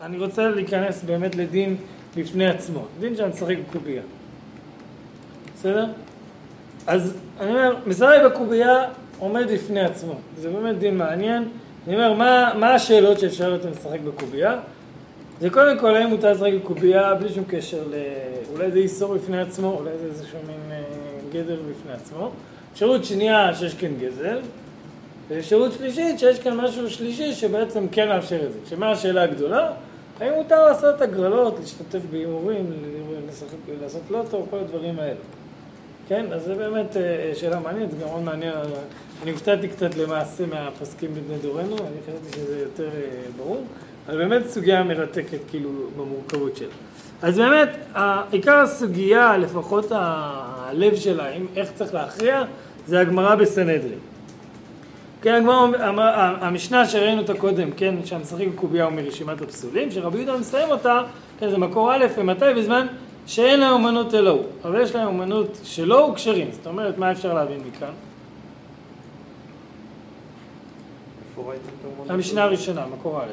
אני רוצה להיכנס באמת לדין בפני עצמו, דין שאני משחק בקובייה. בסדר? אז אני אומר, משחק בקובייה עומד בפני עצמו, זה באמת דין מעניין. אני אומר, מה, מה השאלות שאפשר יותר לשחק בקובייה? זה קודם כל, האם מותר לשחק בקובייה בלי שום קשר ל... אולי זה איסור בפני עצמו, אולי זה איזשהו מין אה, גדר בפני עצמו. אפשרות שנייה, שיש כאן גזל. ואפשרות שלישית, שיש כאן משהו שלישי שבעצם כן מאפשר את זה. שמה השאלה הגדולה? האם מותר לעשות הגרלות, להשתתף בהימורים, לעשות לוטו, כל הדברים האלה. כן, אז זה באמת אה, שאלה מעניינת, זה גם מאוד מעניין. אני הופתעתי קצת למעשה מהפוסקים בבני דורנו, אני חשבתי שזה יותר אה, ברור, אבל באמת סוגיה מרתקת כאילו במורכבות שלה. אז באמת, עיקר הסוגיה, לפחות הלב שלה, איך צריך להכריע, זה הגמרא בסנהדרין. כן, הגמרא, המשנה שראינו אותה קודם, כן, שהמשחק בקובייה הוא מרשימת הפסולים, שרבי יהודה מסיים אותה, כן, זה מקור א', ומתי? בזמן שאין להם אומנות אלא הוא, אבל יש להם אומנות שלא הוא כשרים, זאת אומרת, מה אפשר להבין מכאן? המשנה הראשונה, מקור א',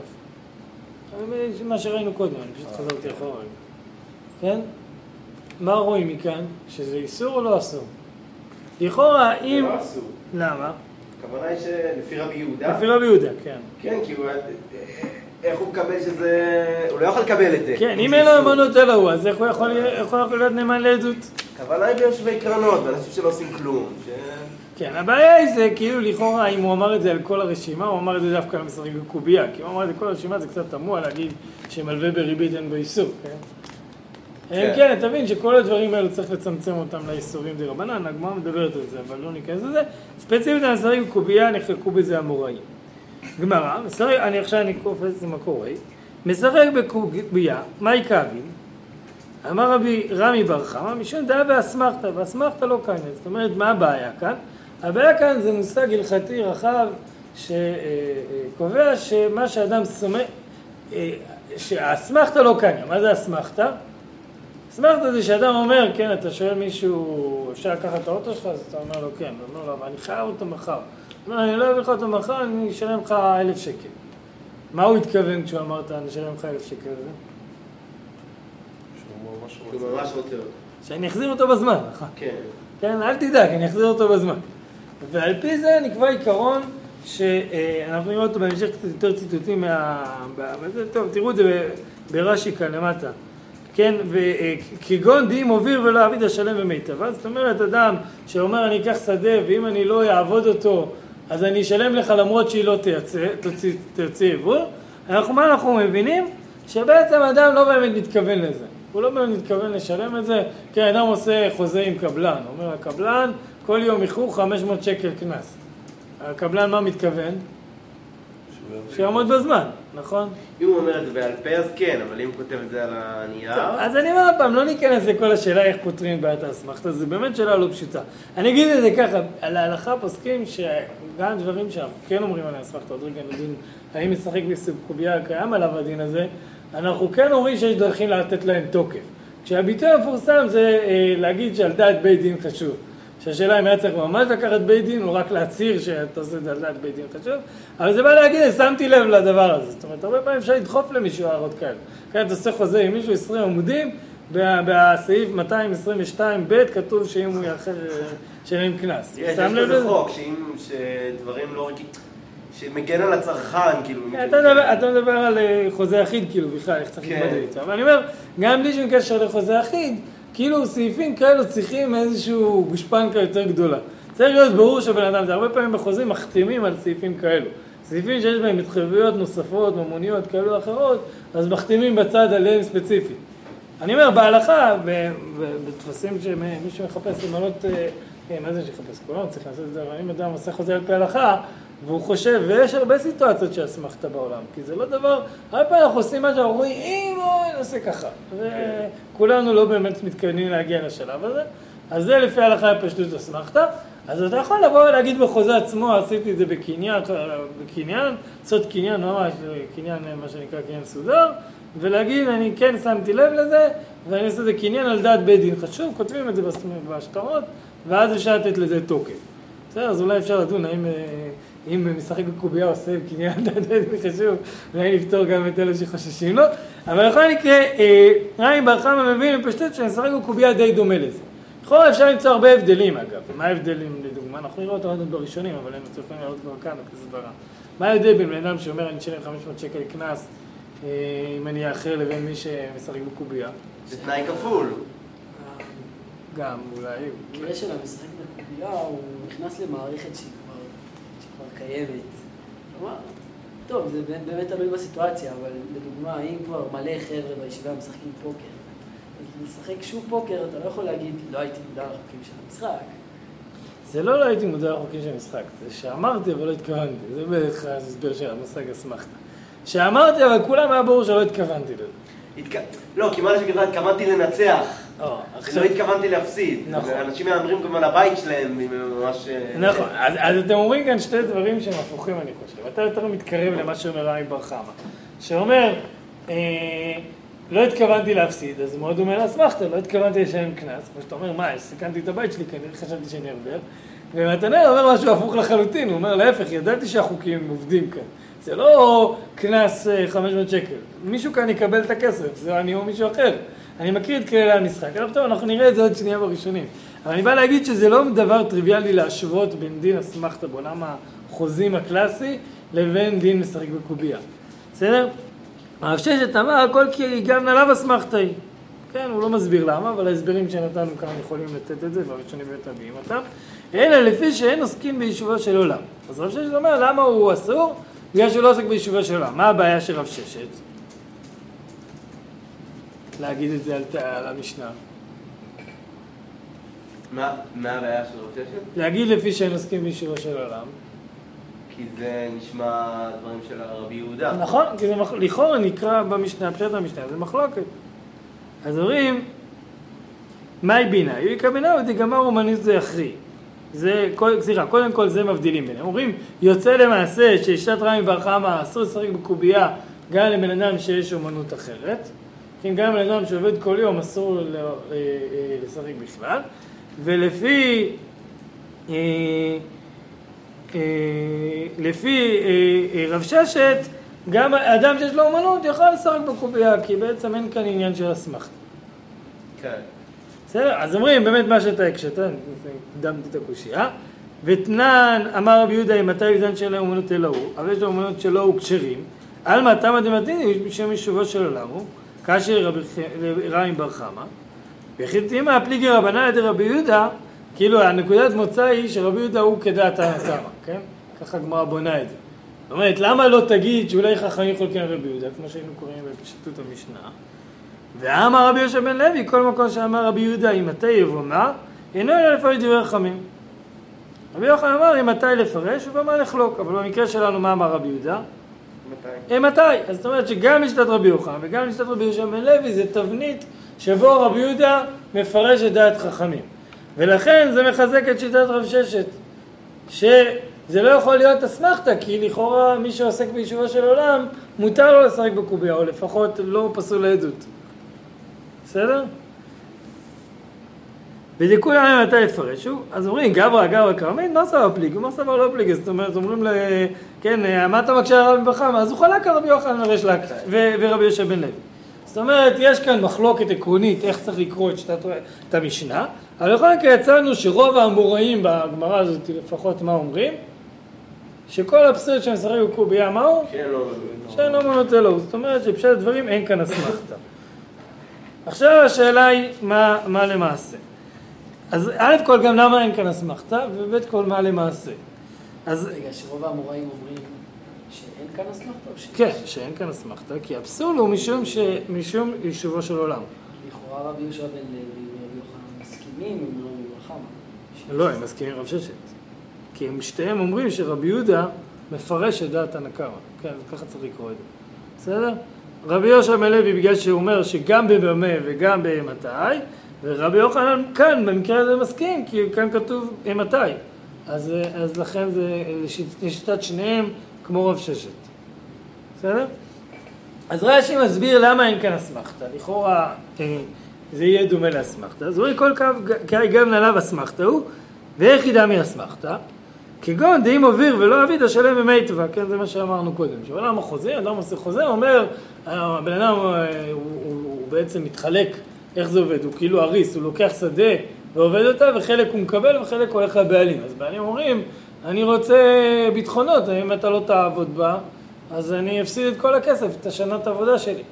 מה שראינו קודם, אני פשוט חזרתי אחורה. כן? מה רואים מכאן? שזה איסור או לא אסור? לכאורה, אם... זה לא אסור. למה? הכוונה היא שלפי רבי יהודה... לפי רבי יהודה, כן. כן, כי הוא... איך הוא מקבל שזה... הוא לא יכול לקבל את זה. כן, אם אין לו אמנות אלא הוא, אז איך הוא יכול להיות נאמן לעדות? הכוונה היא ביושבי קרנות, באנשים שלא עושים כלום. כן, הבעיה היא זה כאילו לכאורה אם הוא אמר את זה על כל הרשימה, הוא אמר את זה דווקא על משחק בקובייה, כי הוא אמר את זה כל הרשימה זה קצת תמוה להגיד שמלווה בריבית אין בו איסור, כן? כן, כן, תבין שכל הדברים האלו צריך לצמצם אותם לאיסורים דה רבנן, הגמרא מדברת על זה, אבל לא ניכנס לזה. ספציפית משחק בקובייה נחלקו בזה המוראים. גמרא, אני עכשיו אני קופץ מה קורה, משחק בקובייה, מה יקבין? אמר רבי רמי בר חמא, משום דעה באסמכתא, ואסמכתא לא כאן, זאת אומרת, מה הבעיה כאן? הבעיה כאן זה מושג הלכתי רחב שקובע שמה שאדם סומך, שהאסמכתא לא כאן, מה זה אסמכתא? אסמכתא זה שאדם אומר, כן, אתה שואל מישהו, אפשר לקחת את האוטו שלך? אז אתה אומר לו, כן, הוא אומר לו, אבל אני חייב אותו מחר. הוא אומר, אני לא אביא לך אותו מחר, אני אשלם לך אלף שקל. מה הוא התכוון כשהוא אמר, אני אשלם לך אלף שקל? שהוא ממש רוצה אותו. שאני אחזיר אותו בזמן, נכון. כן. כן, אל תדאג, אני אחזיר אותו בזמן. ועל פי זה נקבע עיקרון שאנחנו נראה אותו בהמשך קצת יותר ציטוטים מה... טוב, תראו את זה ברש"י כאן למטה. כן, וכגון דהים מוביל ולא אביד השלם ומיטבה, זאת אומרת אדם שאומר אני אקח שדה ואם אני לא אעבוד אותו אז אני אשלם לך למרות שהיא לא תרצה יבוא, אנחנו, מה אנחנו מבינים? שבעצם אדם לא באמת מתכוון לזה, הוא לא באמת מתכוון לשלם את זה, כן, אדם עושה חוזה עם קבלן, אומר הקבלן כל יום איחור 500 שקל קנס, הקבלן מה מתכוון? שיעמוד בזמן, נכון? אם הוא אומר את זה בעל פה אז כן, אבל אם הוא כותב את זה על הנייר... אז אני אומר עוד פעם, לא ניכנס לכל השאלה איך פותרים את בעיית האסמכתה, זו באמת שאלה לא פשוטה. אני אגיד את זה ככה, על ההלכה פוסקים שגם דברים שאנחנו כן אומרים על האסמכתה, עוד רגע נדון האם משחק בקובייה קיים עליו הדין הזה, אנחנו כן אומרים שיש דרכים לתת להם תוקף. כשהביטוי המפורסם זה להגיד שעל דעת בית דין חשוב. שהשאלה אם היה צריך ממש לקחת בית דין או רק להצהיר שאתה עושה את זה על דעת בית דין חשוב, אבל זה בא להגיד, שמתי לב לדבר הזה. זאת אומרת, הרבה פעמים אפשר לדחוף למישהו הערות כאלה. כן, אתה עושה חוזה עם מישהו 20 עמודים, בסעיף 222 ב' כתוב שאם הוא יאחר, שאין קנס. יש כזה חוק, שאם, שדברים לא. שמגן על הצרכן, כאילו. אתה מדבר על חוזה אחיד, כאילו, בכלל, איך צריך להתמודד איתו. אבל אני אומר, גם בלי שום קשר לחוזה אחיד, כאילו סעיפים כאלו צריכים איזושהי גושפנקה יותר גדולה. צריך להיות ברור שבן אדם, זה הרבה פעמים בחוזים מחתימים על סעיפים כאלו. סעיפים שיש בהם התחייבויות נוספות, ממוניות כאלו או אחרות, אז מחתימים בצד עליהם ספציפית. אני אומר, בהלכה, בטפסים שמישהו מחפש למנות, מה זה שיחפש? כולנו צריכים לעשות את זה, אבל אם אדם עושה חוזה על פי הלכה, והוא חושב, ויש הרבה סיטואציות שאסמכתה בעולם, כי זה לא דבר, הרבה פעמים אנחנו עושים משהו, אומרים, אם לא, נעשה ככה. וכולנו לא באמת מתכוונים להגיע לשלב הזה, אז זה לפי ההלכה הפשטות אסמכתה. אז אתה יכול לבוא ולהגיד בחוזה עצמו, עשיתי את זה בקניין, בקניין, לעשות קניין ממש, קניין, מה שנקרא קניין סודר, ולהגיד, אני כן שמתי לב לזה, ואני עושה את זה קניין על דעת בית דין חשוב, כותבים את זה בשטרות, ואז אפשר לתת לזה תוקף. בסדר, אז אולי אפשר לדון האם אה, אם משחק בקובייה עושה קניין חשוב, אולי נפתור גם את אלה שחוששים לו, אבל בכל מקרה, אה, רמי בר חמא מבין בפשטות שמשחק בקובייה די דומה לזה. לכאורה אפשר למצוא הרבה הבדלים אגב, מה ההבדלים לדוגמה? אנחנו נראה אותם עוד בראשונים, אבל הם צריכים לראות כבר כאן בכסברה. מה ההבדל בין בן אדם שאומר אני אשלם 500 שקל קנס אה, אם אני אאחר לבין מי שמשחק בקובייה? זה תנאי כפול. גם אולי. במקרה של המשחק בקובייה הוא נכנס למערכת שהיא קיימת. כלומר, טוב, זה באמת תלוי בסיטואציה, אבל לדוגמה, אם כבר מלא חבר'ה בישיבה משחקים פוקר, אז לשחק שוב פוקר, אתה לא יכול להגיד, לא הייתי מודע לחוקים של המשחק. זה לא לא הייתי מודע לחוקים של המשחק, זה שאמרתי אבל לא התכוונתי, זה בערך ההסבר של המושג אסמכתה. שאמרתי אבל כולם היה ברור שלא התכוונתי לזה. התכ... לא, כי מה שככה התכוונתי לנצח. או, לא התכוונתי להפסיד. נכון. אנשים מהמרים גם על הבית שלהם, ממש... נכון, אז, אז אתם אומרים כאן שתי דברים שהם הפוכים אני חושב. אתה יותר מתקרב למה שאומר רמי בר חמא. שאומר, אה, לא התכוונתי להפסיד, אז מאוד דומה לאסמכתה, לא התכוונתי לשלם קנס. כמו שאתה אומר, מה, סיכנתי את הבית שלי, כנראה חשבתי שאני ארבר. ומתנאל אומר משהו הפוך לחלוטין, הוא אומר להפך, ידעתי שהחוקים עובדים כאן. זה לא קנס 500 אה, שקל. מישהו כאן יקבל את הכסף, זה אני או מישהו אחר. אני מכיר את כללי המשחק. טוב, אנחנו נראה את זה עוד שנייה בראשונים. אבל אני בא להגיד שזה לא דבר טריוויאלי להשוות בין דין אסמכתה בעולם החוזים הקלאסי לבין דין משחק בקובייה. בסדר? הרב ששת אמר הכל כי גם עליו אסמכתה היא. כן, הוא לא מסביר למה, אבל ההסברים שנתנו כאן יכולים לתת את זה, והראשונים באמת מביאים אותם. אלא לפי שאין עוסקים ביישובו של עולם. אז רב ששת אומר, למה הוא אסור? בגלל שהוא לא עוסק ביישובו של עולם. מה הבעיה של רב ששת? להגיד את זה על, על המשנה. מה הבעיה של רב ששת? להגיד לפי שאין עוסקים ביישובו של עולם. כי זה נשמע דברים של הרבי יהודה. נכון, כי זה מח... לכאורה נקרא במשנה, פשט המשנה, זה מחלוקת. אז אומרים, מהי בינה? יויקה בינה ודגמר אומנות זה יכריע. זה, סליחה, קודם כל זה מבדילים ביניהם. אומרים, יוצא למעשה שאשת רמי בר חמא אסור לשחק בקובייה גם לבן אדם שיש אומנות אחרת. כן, גם לבן אדם שעובד כל יום אסור אה, אה, לשחק בכלל. ולפי אה, לפי רב ששת, גם אדם שיש לו אומנות יכול לשחק בקובייה, כי בעצם אין כאן עניין של אסמכתה. כן. בסדר? אז אומרים באמת מה שאתה הקשת, הקדמתי את הקושייה. ותנן אמר רבי יהודה אם אתה יזן של האומנות אלא הוא, אבל יש לו אומנות שלא הוא כשרים, עלמא תמא דמתיני משום יישובו של עולם הוא, כאשר רמי בר חמא, תימא פליגי רבנן על רבי יהודה, כאילו הנקודת מוצא היא שרבי יהודה הוא כדעת תמא, כן? ככה הגמרא בונה את זה. זאת אומרת, למה לא תגיד שאולי חכמים חולקים על רבי יהודה, כמו שהיינו קוראים בפשטות המשנה, ואמר רבי יושב בן לוי, כל מקום שאמר רבי יהודה, אם מתי יבומר, אינו אלא לפרש דברי חכמים. רבי יוחנן אמר, אם מתי לפרש, ובמה לחלוק. אבל במקרה שלנו, מה אמר רבי יהודה? מתי? מתי. אז זאת אומרת שגם לשיטת רבי יוחנן וגם לשיטת רבי יושב בן לוי זה תבנית שבו רבי יהודה מפרש את דעת חכמים. ולכן זה מחזק את שיטת רב ששת, שזה לא יכול להיות אסמכתה, כי לכאורה מי שעוסק ביישובו של עולם, מותר לו לשחק בקובייה, או לפחות לא פסול לעדות. בסדר? ודכולי עליהם מתי יפרשו, אז אומרים גברא גברא כרמית, מה סבר פליג? מה סבר לא פליג? זאת אומרת, אומרים ל... כן, מה אתה מקשה על רבי בחמא? אז הוא חלק על רבי יוחנן וריש לק ורבי יושב בן לוי. זאת אומרת, יש כאן מחלוקת עקרונית איך צריך לקרוא את, שתת, את המשנה, אבל בכל מקרה יצאנו שרוב האמוראים בגמרא הזאת, לפחות מה אומרים? שכל הפסול שמשחק בקובייה, מהו? שאין לו שאין לו מונות אלוהו. זאת אומרת שבשל הדברים אין כאן אסמכתה. עכשיו השאלה היא מה, מה למעשה. אז א' כל גם למה אין כאן אסמכתה, וב' כל מה למעשה. אז... רגע, שרוב האמוראים אומרים שאין כאן אסמכתה ש... כן, שאין כאן אסמכתה, כי הפסול הוא משום, ש... משום יישובו של עולם. לכאורה רבי יהושע בן לוי ורבי יוחנן מסכימים עם רבי חמא. לא, הם מסכימים עם רב ששת. כי הם שתיהם אומרים שרבי יהודה מפרש את דעת הנקמה. כן, ככה צריך לקרוא את זה. בסדר? רבי יהושע בן לוי בגלל שהוא אומר שגם בבמה וגם באימתי, ורבי יוחנן כאן במקרה הזה מסכים, כי כאן כתוב אימתי. אז, אז לכן זה לשיטת שניהם כמו רב ששת. בסדר? אז רש"י מסביר למה אין כאן אסמכתה. לכאורה אה, זה יהיה דומה לאסמכתה. אז רואים כל קו גם עליו אסמכתה הוא, ואיך ידע מי אסמכתה? כגון דאם עביר ולא אביד השלם במיטבה, כן, זה מה שאמרנו קודם. כשעולם החוזה, אדם עושה חוזה, אומר, הבן אדם הוא, הוא, הוא, הוא בעצם מתחלק, איך זה עובד? הוא כאילו אריס, הוא לוקח שדה ועובד אותה, וחלק הוא מקבל וחלק הולך לבעלים. אז בעלים אומרים, אני רוצה ביטחונות, אם אתה לא תעבוד בה, אז אני אפסיד את כל הכסף, את השנת העבודה שלי.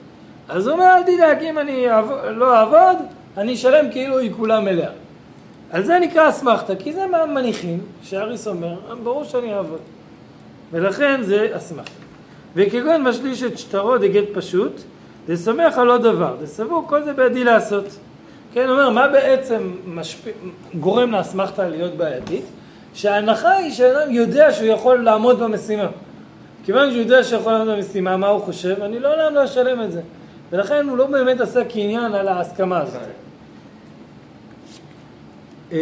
אז הוא אומר, אל תדאג, אם אני לא אעבוד, אני אשלם כאילו היא כולה מלאה. על זה נקרא אסמכתא, כי זה מה מניחים, שאריס אומר, ברור שאני אעבוד. ולכן זה אסמכתא. וכגון משליש את שטרו דגט פשוט, דסומך על עוד דבר, דסבור כל זה בידי לעשות. כן, אומר, מה בעצם משפ... גורם לאסמכתא להיות בעייתית? שההנחה היא שאדם יודע שהוא יכול לעמוד במשימה. כיוון שהוא יודע שהוא יכול לעמוד במשימה, מה הוא חושב? אני לא לעולם לא אשלם את זה. ולכן הוא לא באמת עשה קניין על ההסכמה הזאת. זה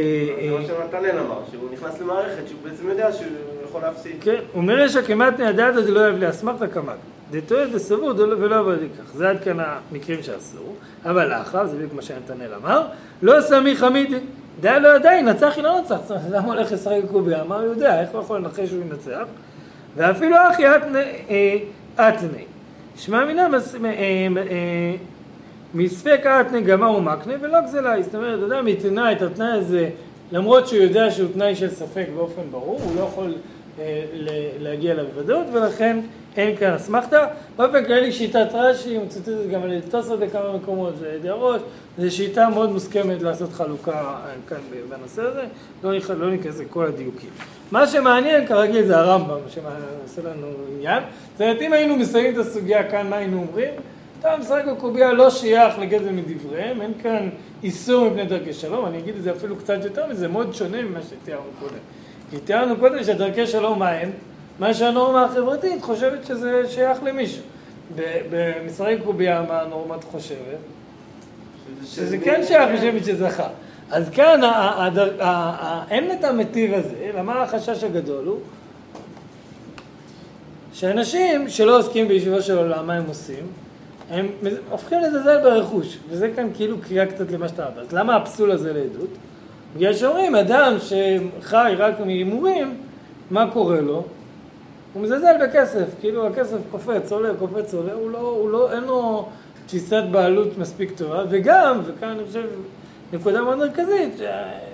מה שנתנאל אמר, שהוא נכנס למערכת שהוא בעצם יודע שהוא יכול להפסיד. כן, הוא מרשע כמעט נהדרת דלא אוהב לאסמכתא קמאת. דתועד וסבור ולא עבוד לכך. זה עד כאן המקרים שאסור. אבל לאחר, זה בדיוק מה שנתנאל אמר, לא סמי חמידי. די לא עדיין, נצח היא לא נצח. זאת אומרת, למה הולך לשחק קוביה? מה הוא יודע? איך הוא יכול לנחש שהוא ינצח? ואפילו אחי אתני. שמע מינה מספק אתני גמר ומקנה ולא גזלה. זאת אומרת, אדם יתנה את התנאי הזה למרות שהוא יודע שהוא תנאי של ספק באופן ברור, הוא לא יכול אה, להגיע לוודאות ולכן אין כאן אסמכתא. באופן כללי שיטת רש"י מצוטטת גם על ידי תוספות בכמה מקומות ועל ידי הראש, זו שיטה מאוד מוסכמת לעשות חלוקה אה, כאן בנושא הזה, לא, לא ניכנס לכל הדיוקים. מה שמעניין כרגיל זה הרמב"ם, שעושה לנו עניין. זאת אומרת, אם היינו מסיימים את הסוגיה כאן, מה היינו אומרים? טעם המשחק הקובייה לא שייך לגזל מדבריהם, אין כאן איסור מפני דרכי שלום, אני אגיד את זה אפילו קצת יותר מזה, מאוד שונה ממה שתיארנו קודם. כי תיארנו קודם שדרכי שלום מה הם? מה שהנורמה החברתית חושבת שזה שייך למישהו. במשחק קובייה מה הנורמה חושבת? שזה כן שייך לשם שזכה. אז כאן אין את המטיב הזה, אלא מה החשש הגדול הוא? שאנשים שלא עוסקים בישיבה של עולם, מה הם עושים? הם הופכים לזלזל ברכוש, וזה כאן כאילו קריאה קצת למה שאתה אמרת. למה הפסול הזה לעדות? בגלל שאומרים, אדם שחי רק מהימורים, מה קורה לו? הוא מזלזל בכסף, כאילו הכסף קופץ, עולה, קופץ, עולה, הוא לא, הוא לא, אין לו תפיסת בעלות מספיק טובה, וגם, וכאן אני חושב, נקודה מאוד מרכזית,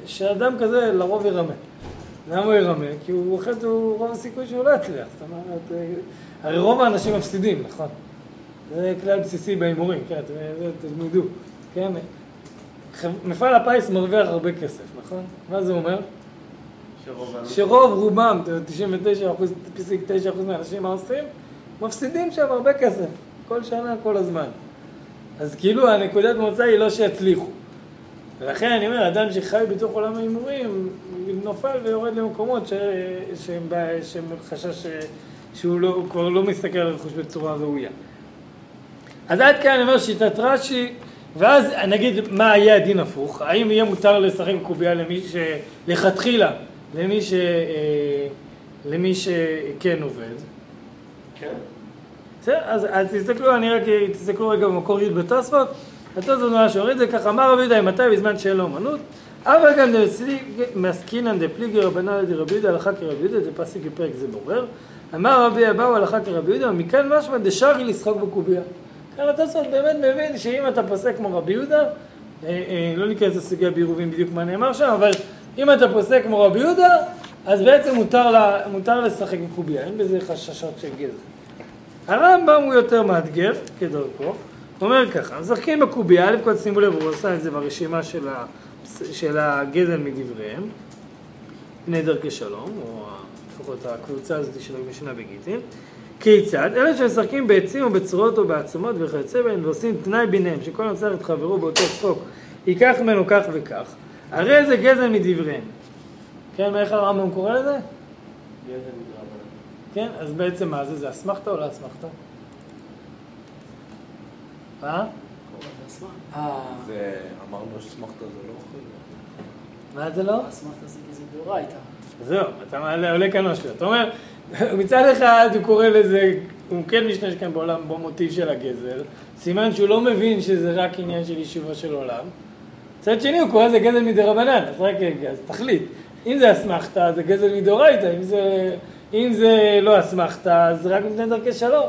שאדם כזה לרוב ירמה. למה הוא ירמה? כי הוא אוכל, הוא רוב הסיכוי שהוא לא יצליח, זאת אומרת, הרי רוב האנשים מפסידים, נכון? זה כלל בסיסי בהימורים, כן, תלמדו, כן? מפעל הפיס מרוויח הרבה כסף, נכון? מה זה אומר? שרוב רובם, 99 אחוז, 99 אחוז מהאנשים, מה עושים? מפסידים שם הרבה כסף, כל שנה, כל הזמן. אז כאילו הנקודת מוצא היא לא שיצליחו. ולכן אני אומר, אדם שחי בתוך עולם ההימורים, נופל ויורד למקומות שהם חשש שהוא לא, כבר לא מסתכל על רכוש בצורה ראויה. אז עד כאן אני אומר שיטת רש"י, ואז נגיד מה יהיה הדין הפוך, האם יהיה מותר לשחק קובייה למי שלכתחילה, למי, ש... אה, למי שכן עובד? כן. בסדר, אז, אז תסתכלו, אני רק, תסתכלו רגע במקור י' בתוספות, התוספות נורא שאומר את זה ככה, אמר רבי יהודה מתי בזמן שאין לו אמנות, אבל גם מעסקינן דפליגי רבנן דרבי יהודה הלכה כרבי יהודה, זה פסיק בפרק זה בורר, אמר רבי אבאו הלכה כרבי יהודה, ומכאן משמע דשארי לשחוק בקובייה. כאן התוספות באמת מבין שאם אתה פוסק כמו רבי יהודה, אה, אה, לא ניכנס לסוגיה בעירובין בדיוק מה נאמר שם, אבל אם אתה פוסק כמו רבי יהודה, אז בעצם מותר, לה, מותר לשחק בקובייה, אין בזה חששות של גזע. הרמב"ם הוא יותר מאתגר, כדרכו, אומר ככה, משחקים בקובייה, א' כל שימו לב, הוא עשה את זה ברשימה של, ה, של הגזל מדבריהם, בני דרכי שלום, או לפחות הקבוצה הזאת של המשנה בגיטין. כיצד? אלה שמשחקים בעצים או בצורות או בעצמות וכיוצא בהן ועושים תנאי ביניהם שכל נוצר את חברו באותו צחוק ייקח ממנו כך וכך הרי זה גזל מדבריהם כן, איך הרמב"ם קורא לזה? גזל מדרבנן. כן, אז בעצם מה זה? זה אסמכתא או לא אסמכתא? אה? זה, אמרנו שאסמכתא זה לא אוכל. מה זה לא? אסמכתא זה גזל דאורייתא. זהו, אתה עולה כאן משהו. אתה אומר, מצד אחד הוא קורא לזה, הוא כן משתמש כאן בעולם במוטיב של הגזל, סימן שהוא לא מבין שזה רק עניין של יישובו של עולם. מצד שני הוא קורא לזה גזל מדי רבנן, אז רק רגע, אז תחליט. אם זה אסמכתה, זה גזל מדאורייתא, אם זה, אם זה לא אסמכתה, אז רק מפני דרכי שלום.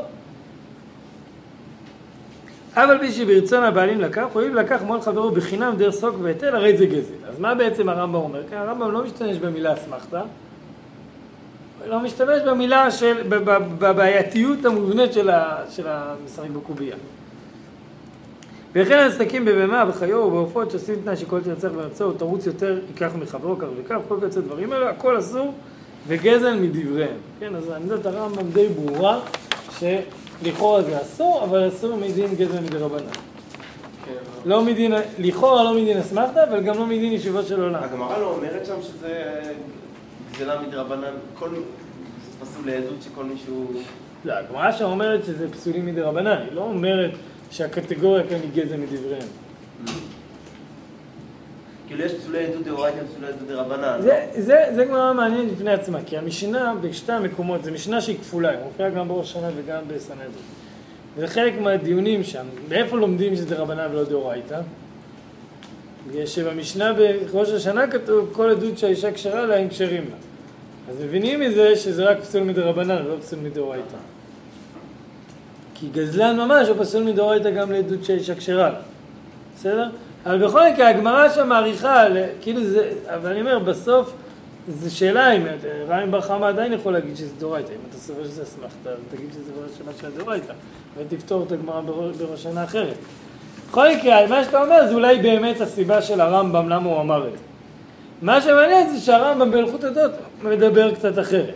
אף על פי שברצון הבעלים לקח, הואיל לקח מול חברו בחינם דרך סוק והיטל, הרי זה גזל. אז מה בעצם הרמב"ם אומר? כי הרמב"ם לא משתמש במילה אסמכתה, הוא לא משתמש במילה של, בבעייתיות המובנית של, ה, של המשחק בקובייה. וכן הסדקים בבהמה, בחיו ובעופות שעושים תנאי שכל תרצח או תרוץ יותר ייקח מחברו כך וכך, כל כיוצא דברים האלה, הכל אסור וגזל מדבריהם. כן, אז עמדת הרמב"ם די ברורה, שלכאורה זה אסור, אבל אסור מדין גזל מדרבנן. כן. לא מדין, לכאורה לא מדין אסמכתא, אבל גם לא מדין ישיבות של עולם. הגמרא לא אומרת שם שזה גזלה מדרבנן, כל... פסול לעדות שכל מישהו... לא, הגמרא שם אומרת שזה פסולים מדרבנן, היא לא אומרת שהקטגוריה כאן היא גזל מדבריהם. כאילו יש פסולי עדות דאורייתא ופסולי עדות דרבנן. זה, זה, זה גמרא מעניינת בפני עצמה, כי המשנה בשתי המקומות, זו משנה שהיא כפולה, היא מופיעה גם בראש השנה וגם בסנהדרין. וזה חלק מהדיונים שם, מאיפה לומדים שזה דרבנן ולא דאורייתא? בגלל שבמשנה בראש השנה כתוב כל עדות שהאישה כשרה לה הם כשרים לה. אז מבינים מזה שזה רק פסול מדרבנן ולא פסול מדאורייתא. כי גזלן ממש הוא פסול מדאורייתא גם לעדות לה. בסדר? אבל בכל מקרה הגמרא שם מעריכה, כאילו זה, אבל אני אומר בסוף זו שאלה אם רמי בר חמא עדיין יכול להגיד שזה דאורייתא, אם אתה סובר שזה אסמכתא, אז תגיד שזה בראש של הדאורייתא, ותפתור את הגמרא בראש- שנה אחרת. בכל מקרה, מה שאתה אומר זה אולי באמת הסיבה של הרמב"ם, למה הוא אמר את זה. מה שמעניין זה שהרמב"ם בהלכות עדות מדבר קצת אחרת.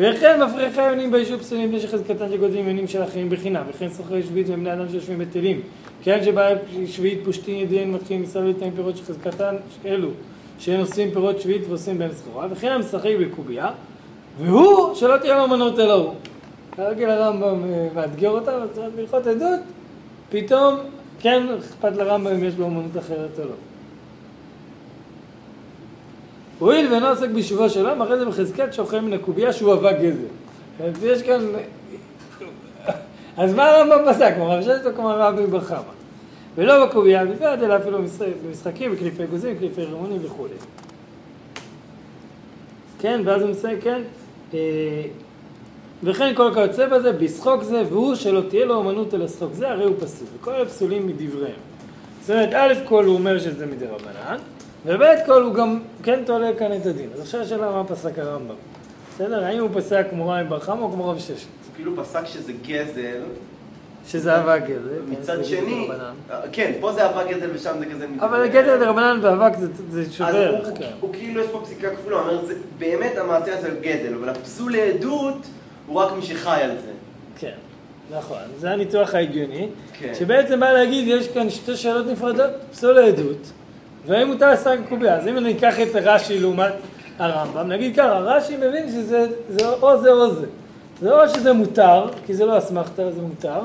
וכן מפריחי היונים ביישוב פסולים בני שחזקתן שגודלים יונים של החיים בחינם, וכן סוחרי שביעית ובני אדם שיושבים בטלים. כן שבעל שביעית פושטין ידיהם מתחילים מסביב לתנאים פירות שחזקתן אלו, שהם עושים פירות שביעית ועושים בהם סחורה, וכן המשחק בקובייה, והוא שלא תהיה לו מנות אלא הוא. כרגיל הרמב"ם אה, מאתגר אותה, בהלכות עדות, פתאום כן אכפת לרמב"ם אם יש לו אמנות אחרת או לא. הואיל ואינו עוסק ביישובו של עולם, אחרי זה בחזקת שוכן מן הקובייה שהוא אבק גזל. אז יש כאן... אז מה הרמב"ם פסק? רב ששת או כמו רבי בר חמא? ולא בקובייה בלבד, אלא אפילו במשחקים, בקליפי גוזים, בקליפי רימונים וכולי. כן, ואז הוא מסיים, כן. אה, וכן כל כיוצא בזה, בשחוק זה, והוא שלא תהיה לו אמנות אלא שחוק זה, הרי הוא פסול. וכל אלה פסולים מדבריהם. זאת אומרת, א' כל הוא אומר שזה מדי רבנן, וב' כל הוא גם כן תולה כאן את הדין. אז עכשיו השאלה מה פסק הרמב"ם. בסדר? האם הוא פסק כמו רבי בר חמא או כמו רב ששת? הוא כאילו פסק שזה גזל, שזה אבק גזל. כן, מצד זה שני, רבנן. אה, כן, פה זה אבק גזל ושם זה גזל מדבריהם. אבל גזל דרבנן ואבק זה- זה אז שובר. הוא- כן. הוא כאילו יש פה פסיקה כפולה, הוא אומר, זה באמת המעשה הזה גזל, אבל הפסול לעדות הוא רק מי שחי על זה. כן, נכון. זה הניתוח ההגיוני. כן. שבעצם בא להגיד, יש כאן שתי שאלות נפרדות, פסול העדות, והאם מותר לשחק קובייה. אז אם אני אקח את רש"י לעומת הרמב"ם, נגיד ככה, רש"י מבין שזה זה או זה או זה. זה או שזה מותר, כי זה לא אסמכתא, זה מותר,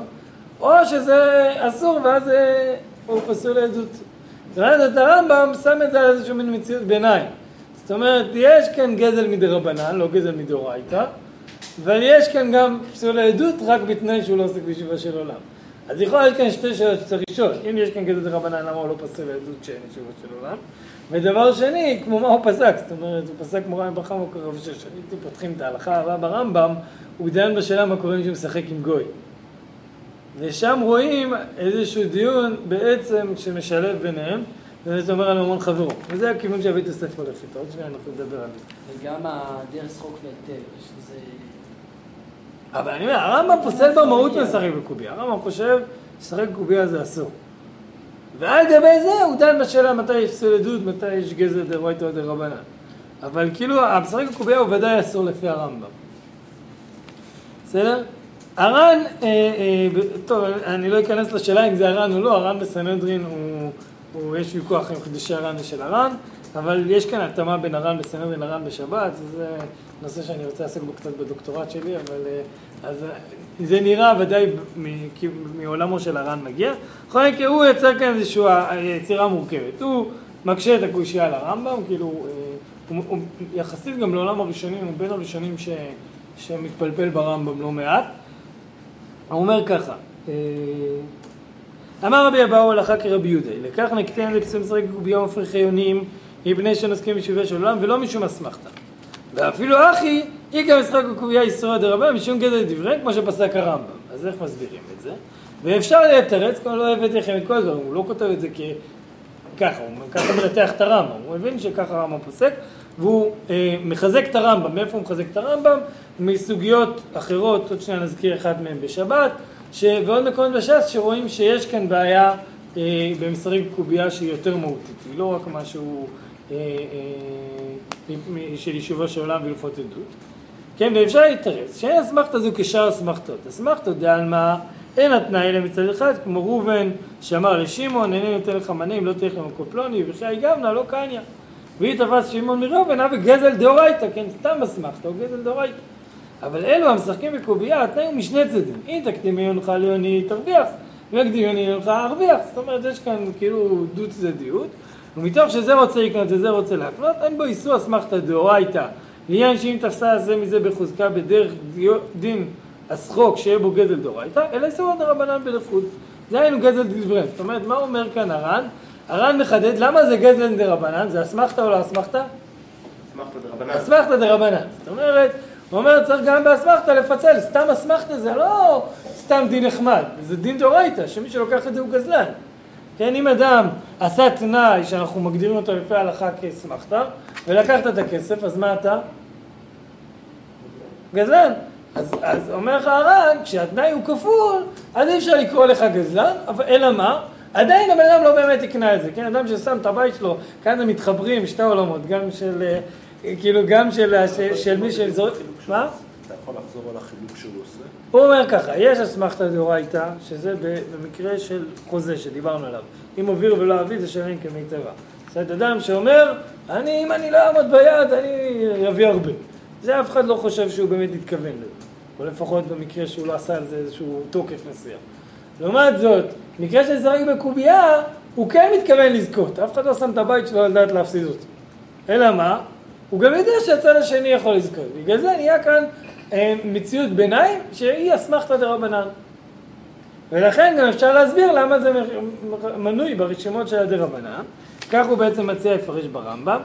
או שזה אסור ואז אה, הוא פסול לעדות. ואז את הרמב"ם שם את זה על איזושהי מין מציאות ביניים. זאת אומרת, יש כאן גזל מדרבנן, לא גזל מדאורייתא, אבל יש כאן גם פסול העדות רק בתנאי שהוא לא עוסק בישיבה של עולם. אז יכול להיות כאן שתי שאלות שצריך לשאול. אם יש כאן גזל דרבנן, למה הוא לא פסול העדות שאין ישיבה של עולם? ודבר שני, כמו מה הוא פסק, זאת אומרת, הוא פסק רבי ברחם או כרב שש. הייתי פותחים את ההלכה הבאה ברמב"ם, הוא דיין בשאלה מה קורה אם שהוא משחק עם גוי. ושם רואים איזשהו דיון בעצם שמשלב ביניהם, וזה אומר על ממון חברו. וזה הכיוון שהבית הספר הולך איתו, עוד שנייה אנחנו נדבר על זה. וגם הדרך שחוק והיטל, שזה... אבל אני אומר, הרמב"ם פוסל במהות משחק בקובייה. הרמב"ם חושב ששחק בקובייה זה אסור. ועל גבי זה הוא דן בשאלה מתי יש פסול עדות, מתי יש גזל דאורייתא או דרבנן. אבל כאילו, המשחק בקובייה הוא ודאי אסור לפי הרמב"ם. בסדר? הר"ן, אה, אה, טוב, אני לא אכנס לשאלה אם זה הר"ן או לא, הר"ן בסנהדרין הוא, הוא, יש ויכוח עם חידושי הר"ן ושל הר"ן, אבל יש כאן התאמה בין הר"ן בסנהדרין לר"ן בשבת, וזה נושא שאני רוצה לעסוק בו קצת בדוקטורט שלי, אבל אה, אז אה, זה נראה ודאי מעולמו של הר"ן מגיע. בכל מקרה, הוא יצר כאן איזושהי אה, יצירה מורכבת. הוא מקשה את הקושייה לרמב"ם, כאילו, אה, הוא, הוא יחסית גם לעולם הראשונים, הוא בין הראשונים ש, שמתפלפל ברמב"ם לא מעט. הוא אומר ככה, אמר רבי אבאו הלכה כרבי יהודה, לכך נקטן לפסול משחק קובייה ומפריחי יונים, מפני שנסכים בשיבה של עולם ולא משום אסמכתה. ואפילו אחי, גם משחק בקובייה איסורא דרבנן משום גדל דבריהם כמו שפסק הרמב"ם. אז איך מסבירים את זה? ואפשר לתרץ, כמו לא הבאתי לכם את כל הדברים, הוא לא כותב את זה כ... ככה, הוא ככה מנתח את הרמב"ם, הוא מבין שככה הרמב"ם פוסק, והוא אה, מחזק את הרמב"ם, מאיפה הוא מחזק את הרמב"ם? מסוגיות אחרות, עוד שניה נזכיר אחד מהם בשבת, ש... ועוד מקומות בש"ס שרואים שיש כאן בעיה אה, במסרים קובייה שהיא יותר מהותית, היא לא רק משהו של יישובו של עולם והלכות עדות. כן, ואפשר להתרץ, שאין אסמכתא זו כשאר אסמכתות. אסמכתא דעלמא אין התנאי אלא מצד אחד, כמו ראובן שאמר לשמעון, אינני נותן לך מנה אם לא תלך למקום פלוני, וכי גמנה לא קניה. והיא תפס שמעון מראובן, אבי גזל דאורייתא, כן, סתם אסמכתא, או גזל דאורייתא. אבל אלו המשחקים בקובייה, התנאי הוא משני צדדים. אם תקדים עיונך ליוני, תרוויח. אם יקדים עיוני עיונך, ארוויח. זאת אומרת, יש כאן כאילו דו צדדיות. ומתוך שזה רוצה לקנות וזה רוצה להקנות, אין בו איסור אסמכתא דאורייתא. לעניין שאם תפסה זה מזה בחוזקה בדרך דין השחוק שיהיה בו גזל דאורייתא, אלא איסור דרבנן בלכות. זה היינו גזל דבריהם. זאת אומרת, מה אומר כאן הר"ן? הר"ן מחדד למה זה גזל דרבנן, זה אסמכתא או לא אסמכתא? אסמכתא דרבנן. זאת אומרת, הוא אומר צריך גם באסמכתא לפצל, סתם אסמכתא זה לא סתם דין נחמד, זה דין דאורייתא, שמי שלוקח את זה הוא גזלן. כן, אם אדם עשה תנאי שאנחנו מגדירים אותו לפי ההלכה כאסמכתא, ולקחת את הכסף, אז מה אתה? גזלן. אז, אז אומר לך הר"ן, כשהתנאי הוא כפול, אז אי אפשר לקרוא לך גזלן, אבל אלא מה? עדיין הבן אדם לא באמת יקנה את זה, כן? אדם ששם את הבית שלו, כאן הם מתחברים שתי עולמות, גם של, אה, כאילו, גם של, של, של מי שזורק, מה? אתה יכול לחזור על החילוק שהוא עושה? הוא אומר ככה, יש אסמכתא דאורייתא, שזה במקרה של חוזה שדיברנו עליו. אם עוביר ולא אביא זה שלם כמיטבה. זאת אומרת, אדם שאומר, אני, אם אני לא אעמוד ביד, אני אביא הרבה. זה אף אחד לא חושב שהוא באמת התכוון לזה. או לפחות במקרה שהוא לא עשה על זה איזשהו תוקף מסוים. לעומת זאת, מקרה של זרק בקובייה, הוא כן מתכוון לזכות. אף אחד לא שם את הבית שלו על דעת להפסיד אותו. אלא מה? הוא גם יודע שהצד השני יכול לזכות. בגלל זה נהיה כאן מציאות ביניים שהיא אסמכתא דרבנן. ולכן גם אפשר להסביר למה זה מנוי ברשימות של הדרבנן. כך הוא בעצם מציע לפרש ברמב"ם.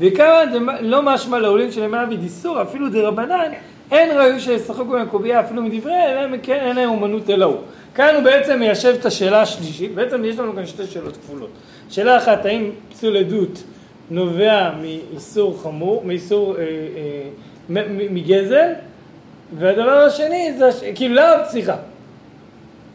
וכמה זה לא משמע לעולים של ימי אביד איסור, אפילו דרבנן, אין ראוי שישחקו במקובייה אפילו מדברי, אלא אם כן אין להם אומנות אלא הוא. כאן הוא בעצם מיישב את השאלה השלישית, בעצם יש לנו כאן שתי שאלות כפולות. שאלה אחת, האם פסול עדות נובע מאיסור חמור, מאיסור, אה, אה, מגזל? והדבר השני זה, כאילו למה, סליחה,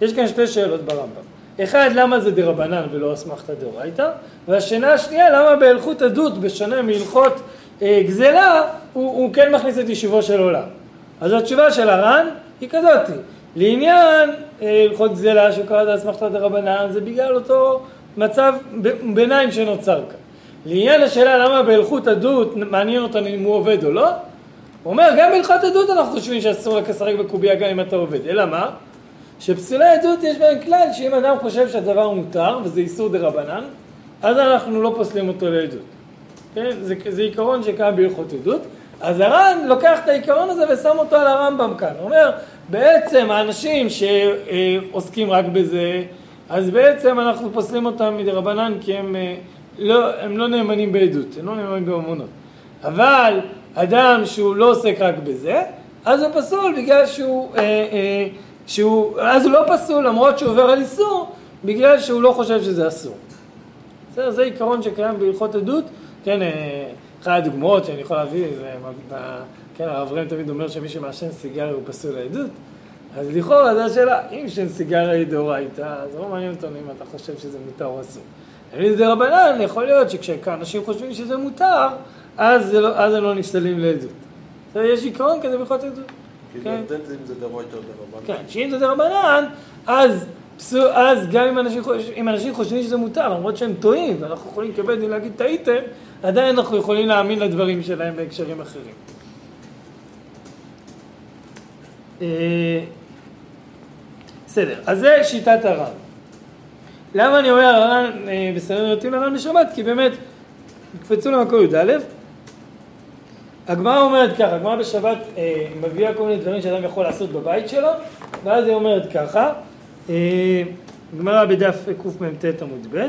יש כאן שתי שאלות ברמב"ם. אחד, למה זה דרבנן ולא אסמכתא דאורייתא? והשאלה השנייה, למה בהלכות עדות, בשונה מהלכות אה, גזלה, הוא, הוא כן מכניס את יישובו של עולם. אז התשובה של הר"ן היא כזאת, לעניין אה, הלכות אה, גזלה שהוא קרא את אסמכתא דרבנן, זה בגלל אותו מצב ביניים שנוצר כאן. לעניין השאלה למה בהלכות עדות מעניין אותנו אם הוא עובד או לא, הוא אומר גם בהלכות עדות אנחנו חושבים שאסור רק לשחק בקובייה גם אם אתה עובד, אלא מה? שפסולי עדות יש בהם כלל שאם אדם חושב שהדבר מותר וזה איסור דה רבנן, אז אנחנו לא פוסלים אותו לעדות. כן? זה, זה עיקרון שקיים בהלכות עדות. אז הר"ן לוקח את העיקרון הזה ושם אותו על הרמב"ם כאן. הוא אומר, בעצם האנשים שעוסקים רק בזה, אז בעצם אנחנו פוסלים אותם מדי רבנן כי הם אה, לא, הם לא נאמנים בעדות, הם לא נאמנים באמונות. אבל אדם שהוא לא עוסק רק בזה, אז הוא פסול בגלל שהוא... אה, אה, שהוא, אז הוא לא פסול למרות שהוא עובר על איסור, בגלל שהוא לא חושב שזה אסור. בסדר, זה עיקרון שקיים בהלכות עדות, כן, אה, אחת הדוגמאות שאני יכול להביא, זה, כן, הרב ראם תמיד אומר שמי שמעשן סיגריה הוא פסול לעדות, אז לכאורה זו השאלה, אם שן סיגריה היא דאורייתא, אז לא מעניין אותנו אם אתה חושב שזה מותר או אסור. אם זה רבנן, יכול להיות שכשאנשים חושבים שזה מותר, אז, לא, אז הם לא נפסלים לעדות. יש עיקרון כזה בהלכות עדות. דרבנן. כן, שאם זה דרבנן, אז, אז גם אם אנשים, אם אנשים חושבים שזה מותר, למרות שהם טועים, ואנחנו יכולים כבית דין להגיד טעיתם, עדיין אנחנו יכולים להאמין לדברים שלהם בהקשרים אחרים. אה, בסדר, אז זה שיטת הר"ן. למה אני אומר הר"ן אה, בסדר נותנים לר"ן בשבת? כי באמת, קפצו למקור י"א, הגמרא אומרת ככה, הגמרא בשבת אה, מביאה כל מיני דברים שאדם יכול לעשות בבית שלו, ואז היא אומרת ככה, אה, גמרא בדף קמ"ט עמוד ב',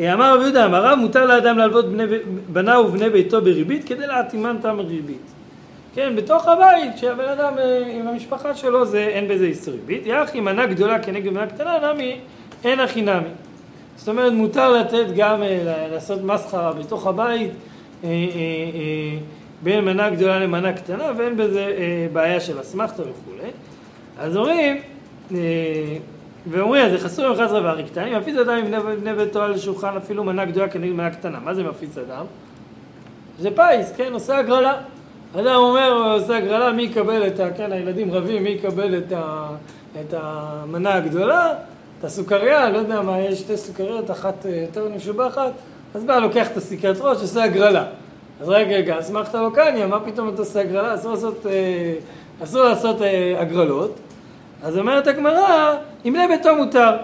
אה, אמר רבי יהודה, אמר רב, מותר לאדם להלוות בני, בניו ובני ביתו בריבית כדי להתאימן תם ריבית. כן, בתוך הבית, כשהבן אדם אה, עם המשפחה שלו, זה, אין בזה איסור ריבית. יח אם מנה גדולה כנגד מנה קטנה, נמי, אין הכי נמי. זאת אומרת, מותר לתת גם, אה, לעשות מסחרה בתוך הבית, בין מנה גדולה למנה קטנה, ואין בזה אה, בעיה של אסמכתה וכולי. אז אומרים, אה, ואומרים, אז יחסו עם 11 וארי קטנים, מפיץ אדם עם בני- ביתו על השולחן אפילו מנה גדולה כנגד מנה קטנה. מה זה מפיץ אדם? זה פיס, כן, עושה הגרלה. אדם אומר, עושה הגרלה, מי יקבל את ה... כן, הילדים רבים, מי יקבל את, ה, את המנה הגדולה, את הסוכריה, לא יודע מה, יש שתי סוכריות, אחת אה, יותר משובחת, אז בא, לוקח את הסיכת ראש, עושה הגרלה. אז רגע, רגע, אסמכת לו קניה, מה פתאום אתה עושה הגרלה? אסור לעשות, אה, אסור לעשות אה, הגרלות. אז אומרת הגמרא, אם בני ביתו מותר.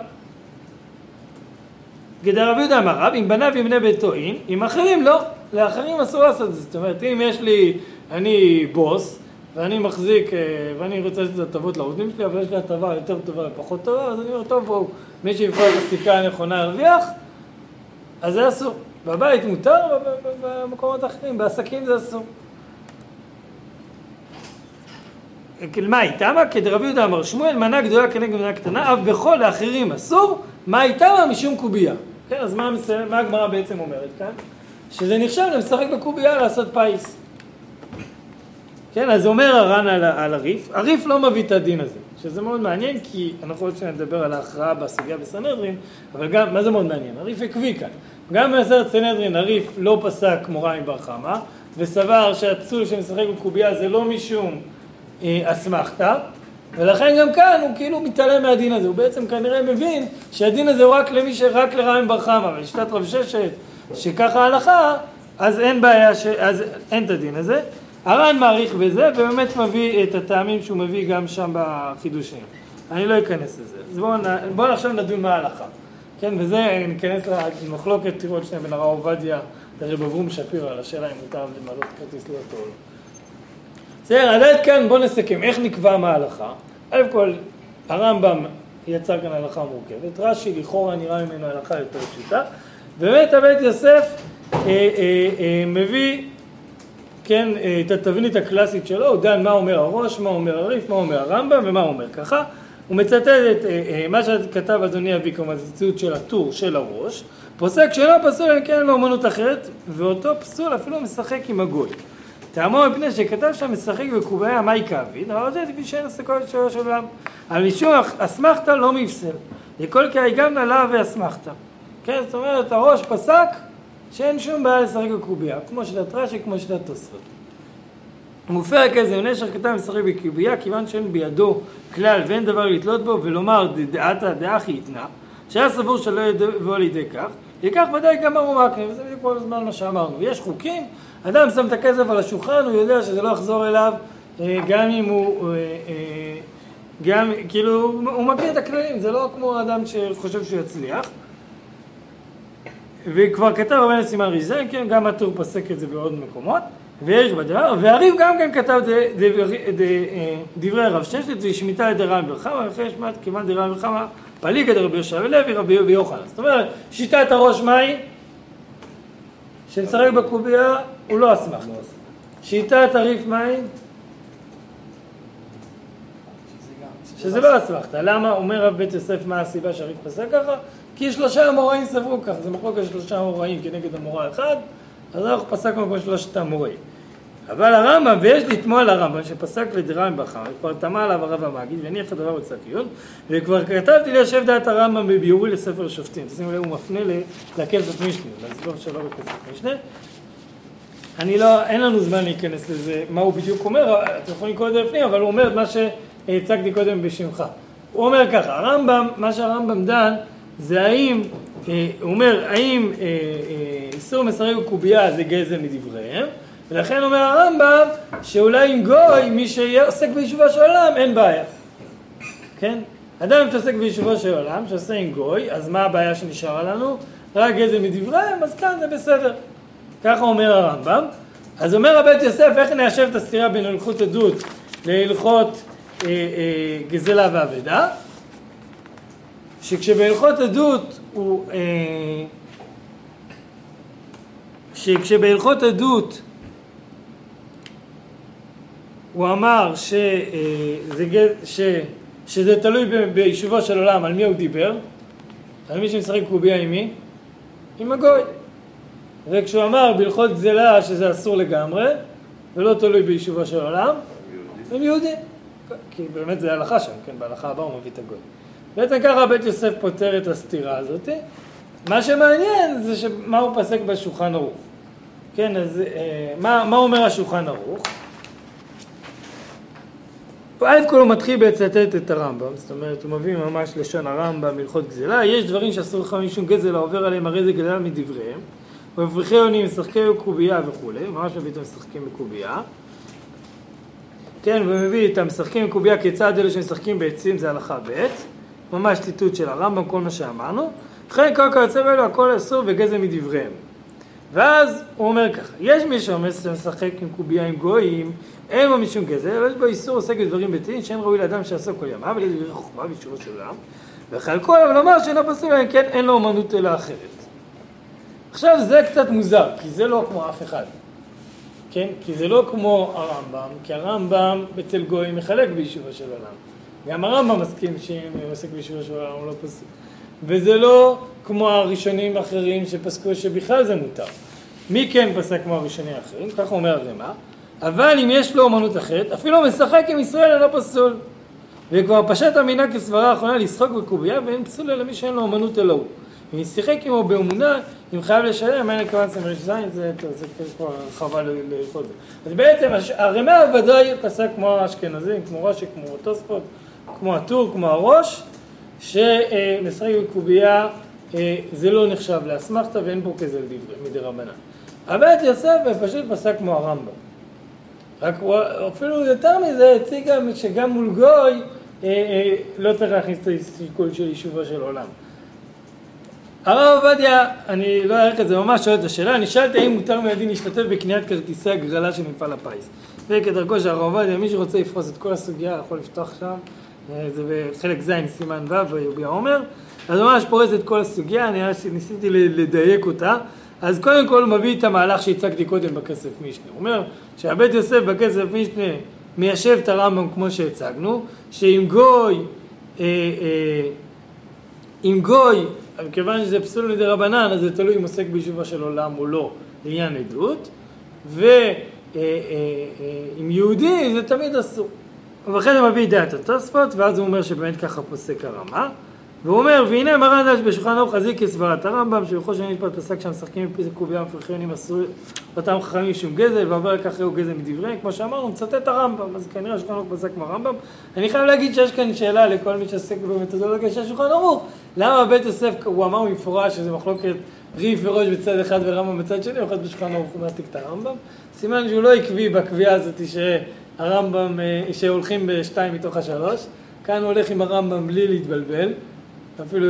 כדי רבי יהודה אמר רב, אם בניו עם בני ביתו אין, עם אחרים לא, לאחרים אסור לעשות את זה. זאת אומרת, אם יש לי, אני בוס, ואני מחזיק, אה, ואני רוצה לתת הטבות לעובדים שלי, אבל יש לי הטבה יותר טובה ופחות טובה, אז אני אומר, טוב, בואו, מי שיבחר את הסיכה הנכונה ירוויח, אז זה אסור. בבית מותר, במקומות אחרים, בעסקים זה אסור. מה איתמה? כדרבי יהודה אמר שמואל, מנה גדולה כנגד מנה קטנה, אף בכל האחרים אסור, מה איתמה משום קובייה. כן, אז מה, מה הגמרא בעצם אומרת כאן? שזה נחשב למשחק בקובייה לעשות פיס. כן, אז אומר הר"ן על, על הריף, הריף לא מביא את הדין הזה, שזה מאוד מעניין, כי אנחנו עוד שניה נדבר על ההכרעה בסוגיה בסנהדרין, אבל גם, מה זה מאוד מעניין? הריף עקבי כאן. גם במסכת סנהדרין הריף לא פסק מוריים בר חמא, וסבר שהפסול שמשחק בקובייה זה לא משום אה, אסמכתה, ולכן גם כאן הוא כאילו מתעלם מהדין הזה, הוא בעצם כנראה מבין שהדין הזה הוא רק למי שרק לרעם בר חמא, ולשיטת רב ששת, שככה ההלכה, אז אין בעיה, ש... אז אין את הדין הזה. הר"ן מעריך בזה, ובאמת מביא את הטעמים שהוא מביא גם שם בחידושים. אני לא אכנס לזה. אז בואו. בוא עכשיו נדון מה ההלכה. כן, וזה ניכנס למחלוקת, תראו עוד שנייה בין הרב עובדיה לרב אברום שפירא, על השאלה אם מותר למלות כרטיס לא. בסדר, אז עד כאן בואו נסכם, איך נקבע מה ההלכה? א' כל, הרמב"ם יצר כאן הלכה מורכבת, רש"י לכאורה נראה ממנו הלכה יותר פשוטה, באמת הבית יוסף אה, אה, אה, מביא, כן, אה, את התבנית הקלאסית שלו, הוא דן מה אומר הראש, מה אומר הריף, מה אומר הרמב"ם ומה אומר ככה, הוא מצטט את אה, אה, מה שכתב אדוני אבי, כלומר זה ציטוט של הטור של הראש, פוסק שאינו פסול אם כן לאמנות אחרת, ואותו פסול אפילו משחק עם הגוי. טעמו מפני שכתב שם משחק בקובעי המאי כאביד, אבל זה כפי שאין הסקות שלו של עולם. על משום אסמכתא לא מפסל. לכל כי גם נלה ואסמכתא. כן, זאת אומרת, הראש פסק שאין שום בעיה לשחק בקובייה, כמו שיטת רש"י, כמו שיטת תוספות. מופר כזה, נשר כתב משחק בקובייה, כיוון שאין בידו כלל ואין דבר לתלות בו, ולומר דעתא דאחי יתנא, שהיה סבור שלא יבוא לידי כך, ייקח ודאי גם ארומקנה, וזה בדיוק כל הזמן מה שאמרנו. יש חוקים, אדם שם את הכסף על השולחן, הוא יודע שזה לא יחזור אליו, אה, גם אם הוא, אה, אה, גם, כאילו, הוא מכיר את הכללים, זה לא כמו אדם שחושב שהוא יצליח. וכבר כתב רבן סימן ריזן, כן, גם הטור פסק את זה בעוד מקומות, ויש בדבר, והריב גם כן כתב דברי- אה, דברי רב ששת, ושמיטה את דרן ברחמה, וכן שמעת כמעט דרן ברחמה, פליגא דרבי יהושע ולוי, רבי רבי יוחנן. זאת אומרת, שיטת הראש מהי? שמשחק בקובייה הוא לא אסמכתה. שיטת הריף מהי? שזה לא אסמכתה. למה אומר רב בית יוסף מה הסיבה שהריף פסק ככה? כי שלושה אמוראים סברו ככה, זה מחלוקת של שלושה אמוראים כנגד אמורא אחד, אז אנחנו פסקנו כמו שלושת האמוראים. אבל הרמב"ם, ויש לתמוע על הרמב"ם שפסק לדירן בחר, כבר תמה עליו הרב המגיד והניח הדבר בצד עיון, וכבר כתבתי ליישב דעת הרמב"ם בביאורי לספר שופטים. תשימו לב, הוא מפנה ל- לכסף משנה, לסבור שלא בכסף משנה. אני לא, אין לנו זמן להיכנס לזה, מה הוא בדיוק אומר, אתם יכולים לקרוא את זה לפנים, אבל הוא אומר את מה שהצגתי קודם בשמך. הוא אומר ככה, הרמב"ם, מה שהרמב"ם דן, זה האם, אה, הוא אומר, האם אה, אה, איסור מסרב בקובייה זה גזל מדבריהם, ולכן אומר הרמב"ם, שאולי עם גוי, מי שעוסק ביישובו של עולם, אין בעיה. כן? אדם שעוסק ביישובו של עולם, שעושה עם גוי, אז מה הבעיה שנשארה לנו? רק גזל מדבריהם, אז כאן זה בסדר. ככה אומר הרמב"ם. אז אומר הבית יוסף, איך ניישב את הסתירה בין הלכות עדות להלכות אה, אה, גזלה ואבדה? שכשבהלכות עדות הוא, אה, שכשבהלכות עדות הוא אמר שזה, גז- ש, שזה תלוי ביישובו של עולם, על מי הוא דיבר? על מי שמשחק קובייה עם מי? עם הגוי. וכשהוא אמר בהלכות גזלה שזה אסור לגמרי, ולא תלוי ביישובו של עולם, הם יהודים. כי באמת זה הלכה שם, כן, בהלכה הבאה הוא מביא את הגוי. בעצם ככה בית יוסף פותר את הסתירה הזאת. מה שמעניין זה שמה הוא פסק בשולחן ערוך. כן, אז אה, מה, מה אומר השולחן ערוך? א' כל הוא מתחיל בלצטט את הרמב"ם, זאת אומרת הוא מביא ממש לשון הרמב"ם בהלכות גזלה, יש דברים שאסור לך משום גזל העובר עליהם הרי זה גזלה מדבריהם, ומבריחי עונים משחקי קובייה וכולי, ממש מביא את המשחקים בקובייה, כן, ומביא את המשחקים בקובייה כיצד אלה שמשחקים בעצים זה הלכה ב', ממש ציטוט של הרמב"ם, כל מה שאמרנו, וכן כל כיוצא באלו הכל אסור וגזל מדבריהם. ואז הוא אומר ככה, יש מי שאומר שמשחק עם קובייה עם גויים, אין בו משום גזל, אבל יש בו איסור עוסק בדברים ביתיים שאין ראוי לאדם שיעסוק כל ימיו, ולזה דברי חוכמה ואישורו של עולם, וחלקו אבל לומר שאינו פסול, אם כן אין לו אומנות אלא אחרת. עכשיו זה קצת מוזר, כי זה לא כמו אף אחד. כן? כי זה לא כמו הרמב"ם, כי הרמב"ם אצל גויים מחלק ביישובו של עולם. גם הרמב"ם מסכים שאם עוסק של עולם הוא לא פסול. וזה לא כמו הראשונים האחרים שפסקו שבכלל זה מותר. מי כן פסק כמו הראשונים האחרים? ככה אומר הרמ"א. אבל אם יש לו אומנות אחרת, אפילו משחק עם ישראל אינו פסול. וכבר פשט המנהג כסברה האחרונה לשחוק בקובייה ואין פסול אלא מי שאין לו אומנות אלא הוא. אם שיחק עמו באמונה, אם חייב לשלם, אין לכוון סמריש זין, זה כבר הרחבה לכל זה. אז בעצם הרמ"א ודאי פסק כמו האשכנזים, כמו רש"י, כמו תוספות, כמו הטור, כמו הראש, שמשחק בקובייה אה, זה לא נחשב לאסמכתא ואין פה כזה מדי רבנן. את יוסף פשוט פסק כמו הרמב"ם. רק הוא אפילו יותר מזה הציג גם שגם מול גוי אה, אה, לא צריך להכניס את השיקול של יישובו של עולם. הרב עובדיה, אני לא אעריך את זה, ממש שואל את השאלה, אני שאלתי האם מותר מידי להשתתף בקניית כרטיסי הגרלה של מפעל הפיס. וכדרכו של הרב עובדיה, מי שרוצה לפרוס את כל הסוגיה יכול לפתוח שם, זה בחלק ז' סימן ו' ביובי העומר, אז ממש פורס את כל הסוגיה, אני ניסיתי לדייק אותה. אז קודם כל הוא מביא את המהלך שהצגתי קודם בכסף משנה. הוא אומר שהבית יוסף בכסף משנה מיישב את הרמב"ם כמו שהצגנו, שאם גוי, אה, אה, אם גוי, מכיוון שזה פסול מדי רבנן, אז זה תלוי אם עוסק ביישובה של עולם או לא, לעניין עדות, ואם יהודי זה תמיד אסור. ואחרי זה מביא דעת התוספות, ואז הוא אומר שבאמת ככה פוסק הרמה. והוא אומר, והנה מרן דש בשולחן ערוך חזיק כסברת הרמב"ם, שבכל שני משפט פסק שהמשחקים מפי קובייה מפרחיונים אסור אותם חכמים משום גזל, ועובר לכך ראו גזל מדבריהם, כמו שאמרנו, מצטט הרמב"ם, אז כנראה השולחן ערוך פסק כמו הרמב"ם. אני חייב להגיד שיש כאן שאלה לכל מי שעוסק במתודולוגיה של השולחן ערוך, למה בית יוסף, הוא אמר במפורש שזה מחלוקת ריף וראש בצד אחד ורמב"ם בצד שני, הוא אחד בשולחן ערוך הוא את הרמב"ם. סימן שהוא לא עקבי בקביעה הזאת שהרמב"ם, אה, שהולכים בשתיים מתוך השלוש. כאן הוא הולך עם הרמב"ם בלי להתבלבל. אפילו,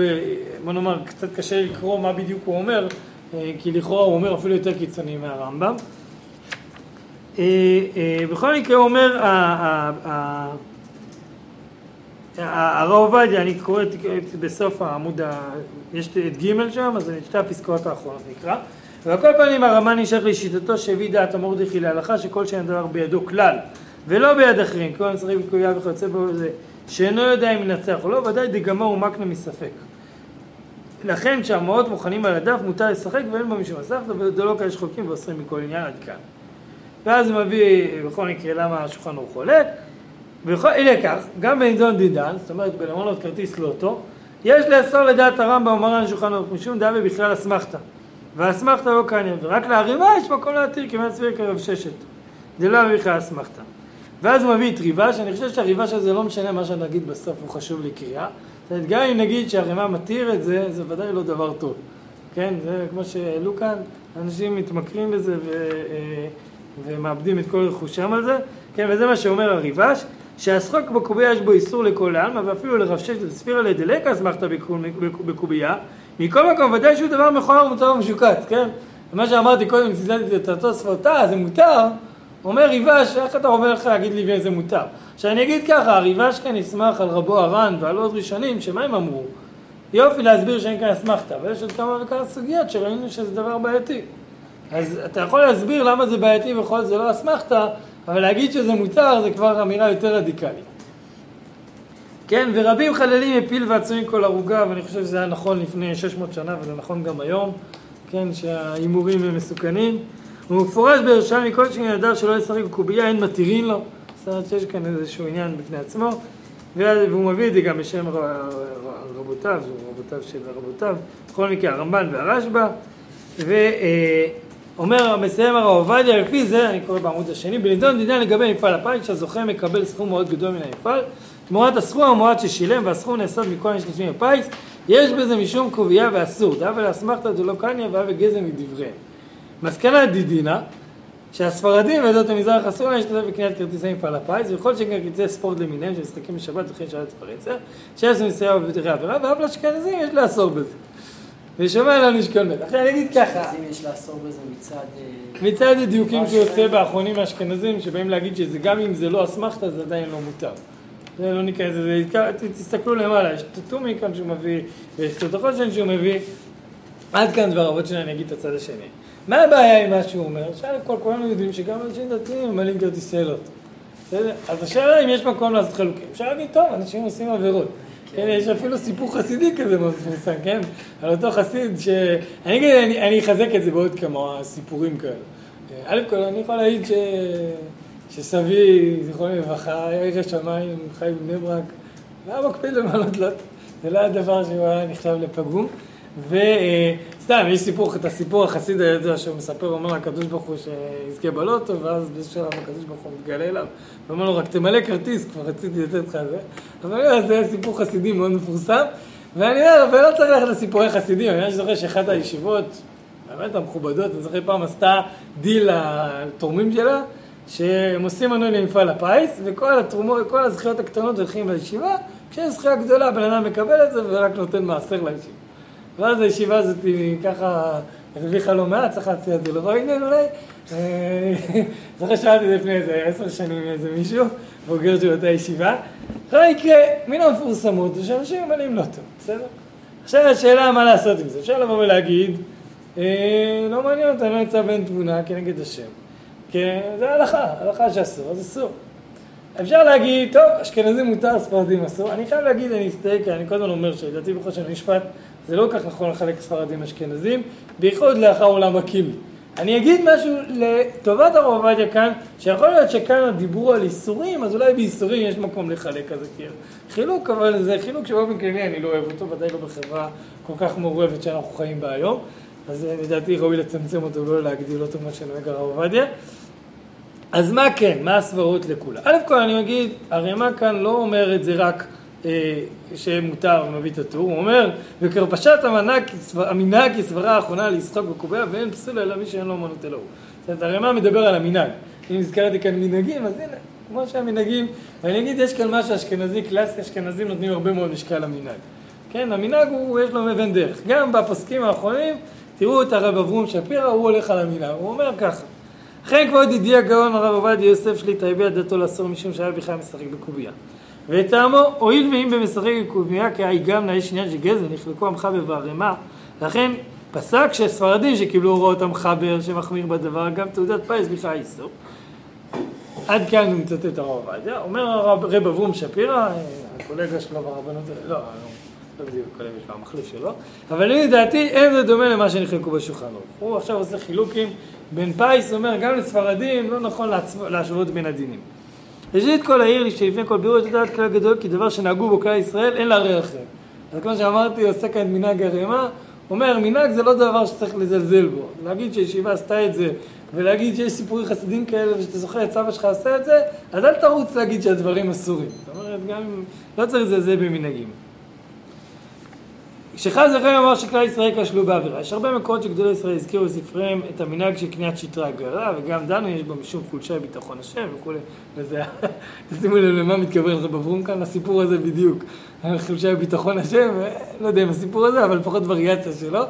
בוא נאמר, קצת קשה לקרוא מה בדיוק הוא אומר, אה, כי לכאורה הוא אומר אפילו יותר קיצוני מהרמב"ם. אה, אה, בכל מקרה הוא אומר, הרב עובדיה, אני קורא בסוף העמוד, יש את ג' שם, אז את שתי הפסקאות האחרונות נקרא. ועל כל פנים הרמב"ן נמשך לשיטתו שהביא דעת המורדכי להלכה שכל שאין דבר בידו כלל ולא ביד אחרים, כל המשחק בקויה וכיוצא בו זה שאינו יודע אם ינצח או לא, ודאי דגמו ומקנה מספק. לכן כשהמעות מוכנים על הדף מותר לשחק ואין בו משום הסחתא ולא כאלה שחולקים ואוסרים מכל עניין עד כאן. ואז הוא מביא בכל מקרה למה השולחן ערוך חולק. אלה כך, גם בנידון דידן, זאת אומרת בלמונות כרטיס לוטו, יש לאסור לדעת הרמב"ם מרן שולחן ערוך משום דעה ובכלל אסמכתא. והאסמכתא לא קניין, ורק להרימה יש מקום להתיר כמעט סביר כרב ששת. זה לא בכלל אסמכתא. ואז הוא מביא את ריבש, אני חושב שהריבש הזה לא משנה מה שנגיד בסוף, הוא חשוב לקריאה. זאת אומרת, גם אם נגיד שהרימה מתיר את זה, זה ודאי לא דבר טוב. כן, זה כמו שהעלו כאן, אנשים מתמכרים בזה ו, אה, ומאבדים את כל רכושם על זה. כן, וזה מה שאומר הריבש, שהשחוק בקובייה יש בו איסור לכל העלמא, ואפילו לרב ששת ספירא לדלקה אסמכתא בקובייה. מכל מקום, ודאי שהוא דבר מכוער ומותר ומשוקץ, כן? ומה שאמרתי קודם, ציטטתי את התוספות, אה, זה מותר. אומר ריבש, איך אתה אומר לך להגיד לי וזה מותר? עכשיו אני אגיד ככה, הריבש כאן ישמח על רבו הר"ן ועל עוד ראשונים, שמה הם אמרו? יופי להסביר שאין כאן אסמכתא, אבל יש עוד כמה וכמה סוגיות שראינו שזה דבר בעייתי. אז אתה יכול להסביר למה זה בעייתי וכל זה לא אסמכתה, אבל להגיד שזה מותר זה כבר אמירה יותר רדיקלית. כן, ורבים חללים הפיל ועצורים כל ערוגה, ואני חושב שזה היה נכון לפני 600 שנה וזה נכון גם היום, כן, שההימורים הם מסוכנים. הוא מפורש בירושלמי כל שכן ידע שלא ישחק בקובייה, אין מתירים לו. זאת אומרת שיש כאן איזשהו עניין בפני עצמו, והוא מביא את זה גם בשם רבותיו, רבותיו של רבותיו, בכל מקרה הרמב"ן והרשב"א, ואומר, מסיים הרב עובדיה, לפי זה, אני קורא בעמוד השני, בנידון דידן לגבי מפעל הפיס, שהזוכה מקבל סכום מאוד גדול מן המפעל, תמורת הסכום המועט ששילם והסכום נאסף מכל המשתתפים בפיס, יש בזה משום קובייה ואסור, דאבה לאסמכתא דלא קניא ואבה גזם מדבריהם. מסקנה דידינה, שהספרדים ועדות המזרח אסור להם להשתתף בקניית כרטיסי מפעל הפיס, וכל שכן כרטיסי ספורט למיניהם שמשחקים בשבת וכן שבת פרצה, שעשו מסיעה בבטרי עבירה, ואף לאשכנזים יש לאסור בזה. ושומע לנו נשקול מת. עכשיו אני אגיד ככה, יש לאסור בזה מצד... אה, מצד הדיוקים שהוא עושה באחרונים האשכנזים, שבאים להגיד שזה גם אם זה לא אסמכתה, זה עדיין לא מותר. זה לא נקרא לזה, תסתכלו למעלה, יש את הטומי כאן שהוא מביא, ויש את החושן שהוא מביא. עד כאן דבריו, עוד שניה אני אגיד את הצד השני. מה הבעיה עם מה שהוא אומר? שא' כל כולנו יודעים שגם אנשים דתיים ממלאים כרטיסי לוטו. בסדר? אז השאלה אם יש מקום לעשות חלוקים. אפשר להגיד, טוב, אנשים עושים עבירות. כן, יש אפילו סיפור חסידי כזה מאוד מפורסם, כן? על אותו חסיד ש... אני אגיד, אני אני אחזק את זה בעוד כמה סיפורים כאלה. א' כל, אני יכול להעיד ש... שסבי, זיכרונו לברכה, היה ירא שמיים, חי בבני ברק, והיה מקפיד למעלות לוטו. זה לא היה דבר שהוא היה נחשב לפגום. וסתם, יש סיפור, את הסיפור החסיד הידוע שהוא מספר, אומר לקדוש ברוך הוא שיזכה בלוטו, ואז באיזשהו שלב הקדוש ברוך הוא מתגלה אליו, ואומר לו, רק תמלא כרטיס, כבר רציתי לתת לך זה. אבל לא, זה היה סיפור חסידי מאוד מפורסם, ואני אומר, ולא צריך ללכת לסיפורי חסידים, אני זוכר שאחת הישיבות, באמת המכובדות, אני זוכר פעם עשתה דיל לתורמים שלה, שהם עושים מנוי למפעל הפיס, וכל התרומות, כל הזכיות הקטנות הולכים לישיבה, כשיש זכייה גדולה, הבן אדם מקבל את זה ורק נותן מעשר לישיבה. ואז הישיבה הזאת היא ככה הרוויחה לא מעט, צריך להציע את זה לרוינן אולי. אה, זוכר שאלתי לפני איזה עשר שנים מאיזה מישהו, בוגר של אותה ישיבה. בכל מקרה, מן המפורסמות זה שאנשים ממלאים לוטו, בסדר? עכשיו השאלה מה לעשות עם זה. אפשר לבוא ולהגיד, אה, לא מעניין אני לא נמצא בין תבונה כנגד השם. כן, זה הלכה, הלכה שאסור, אז אסור. אפשר להגיד, טוב, אשכנזים מותר, ספרדים אסור. אני חייב להגיד, אני אסתייג, כי אני קודם אומר שלדעתי בכל של המשפט זה לא כל כך נכון לחלק ספרדים אשכנזים, בייחוד לאחר עולם הקימי. אני אגיד משהו לטובת הרב עובדיה כאן, שיכול להיות שכאן הדיבור על איסורים, אז אולי באיסורים יש מקום לחלק כזה כאילו. חילוק, אבל זה חילוק שבאופן כללי אני לא אוהב אותו, ודאי לא בחברה כל כך מעורבת שאנחנו חיים בה היום. אז אה, לדעתי ראוי לצמצם אותו ולא להגדיל אותו כמו שנוהג הרב עובדיה. אז מה כן, מה הסברות לכולה? א' כל אני אגיד, הרימה כאן לא אומר את זה רק שמותר ומביא את הטור, הוא אומר, וכרפשת המנהג, כסברה האחרונה לשחוק בקובע ואין פסול אלא מי שאין לו אמנות אלוהו. זאת אומרת, הרימה מדבר על המנהג. אם הזכרתי כאן מנהגים, אז הנה, כמו שהמנהגים, ואני אגיד, יש כאן משהו אשכנזי, קלאסי, אשכנזים נותנים הרבה מאוד משקל למנהג. כן, המנהג הוא, יש לו אבן דרך. גם בפוסקים האחרונים, תראו את הרב אברום שפירא, הוא הולך על המנהג, הוא אומר ככה. לכן כבוד ידידי הגאון הרב עובדיה יוסף שליטא הביע דתו לאסור משום שהיה בכלל משחק בקובייה. וטעמו, הואיל ואם במשחק בקובייה כהאי גם יש עניין של גזל, נחלקו המחבר והערימה, לכן פסק שספרדים שקיבלו הוראות המחבר שמחמיר בדבר, גם תעודת פיס בכלל איסור. עד כאן הוא מצטט הרב עובדיה, אומר הרב רב אברום שפירא, הקולגה שלו ברבנות, לא, לא בדיוק הקולגה שלו, המחליף שלו, אבל לדעתי אין זה דומה למה שנחלקו בשולחן ערוך. הוא עכשיו עושה חילוקים בין פיס, אומר גם לספרדים לא נכון להשוות בין הדינים. ראשית כל העיר שלפני כל בירור יש לדעת כלל גדול כי דבר שנהגו בו כלל ישראל אין לערער אחריהם. אז כמו שאמרתי עושה כאן מנהג הרימה, אומר מנהג זה לא דבר שצריך לזלזל בו. להגיד שישיבה עשתה את זה ולהגיד שיש סיפורים חסידים כאלה ושאתה זוכר את סבא שלך עשה את זה, אז אל תרוץ להגיד שהדברים אסורים. זאת אומרת גם אם לא צריך לזלזל במנהגים. כשחז וחיים אמר שכלל ישראל כשלו בעבירה. יש הרבה מקורות שגדולי ישראל הזכירו בספריהם את המנהג של קניית שטרי הגרה, וגם דנו יש בו משום חולשה ביטחון השם וכולי. וזה, תשימו לב למה מתכוון רב אברום כאן, לסיפור הזה בדיוק. חולשה ביטחון השם, לא יודע אם הסיפור הזה, אבל לפחות וריאציה שלו. אה,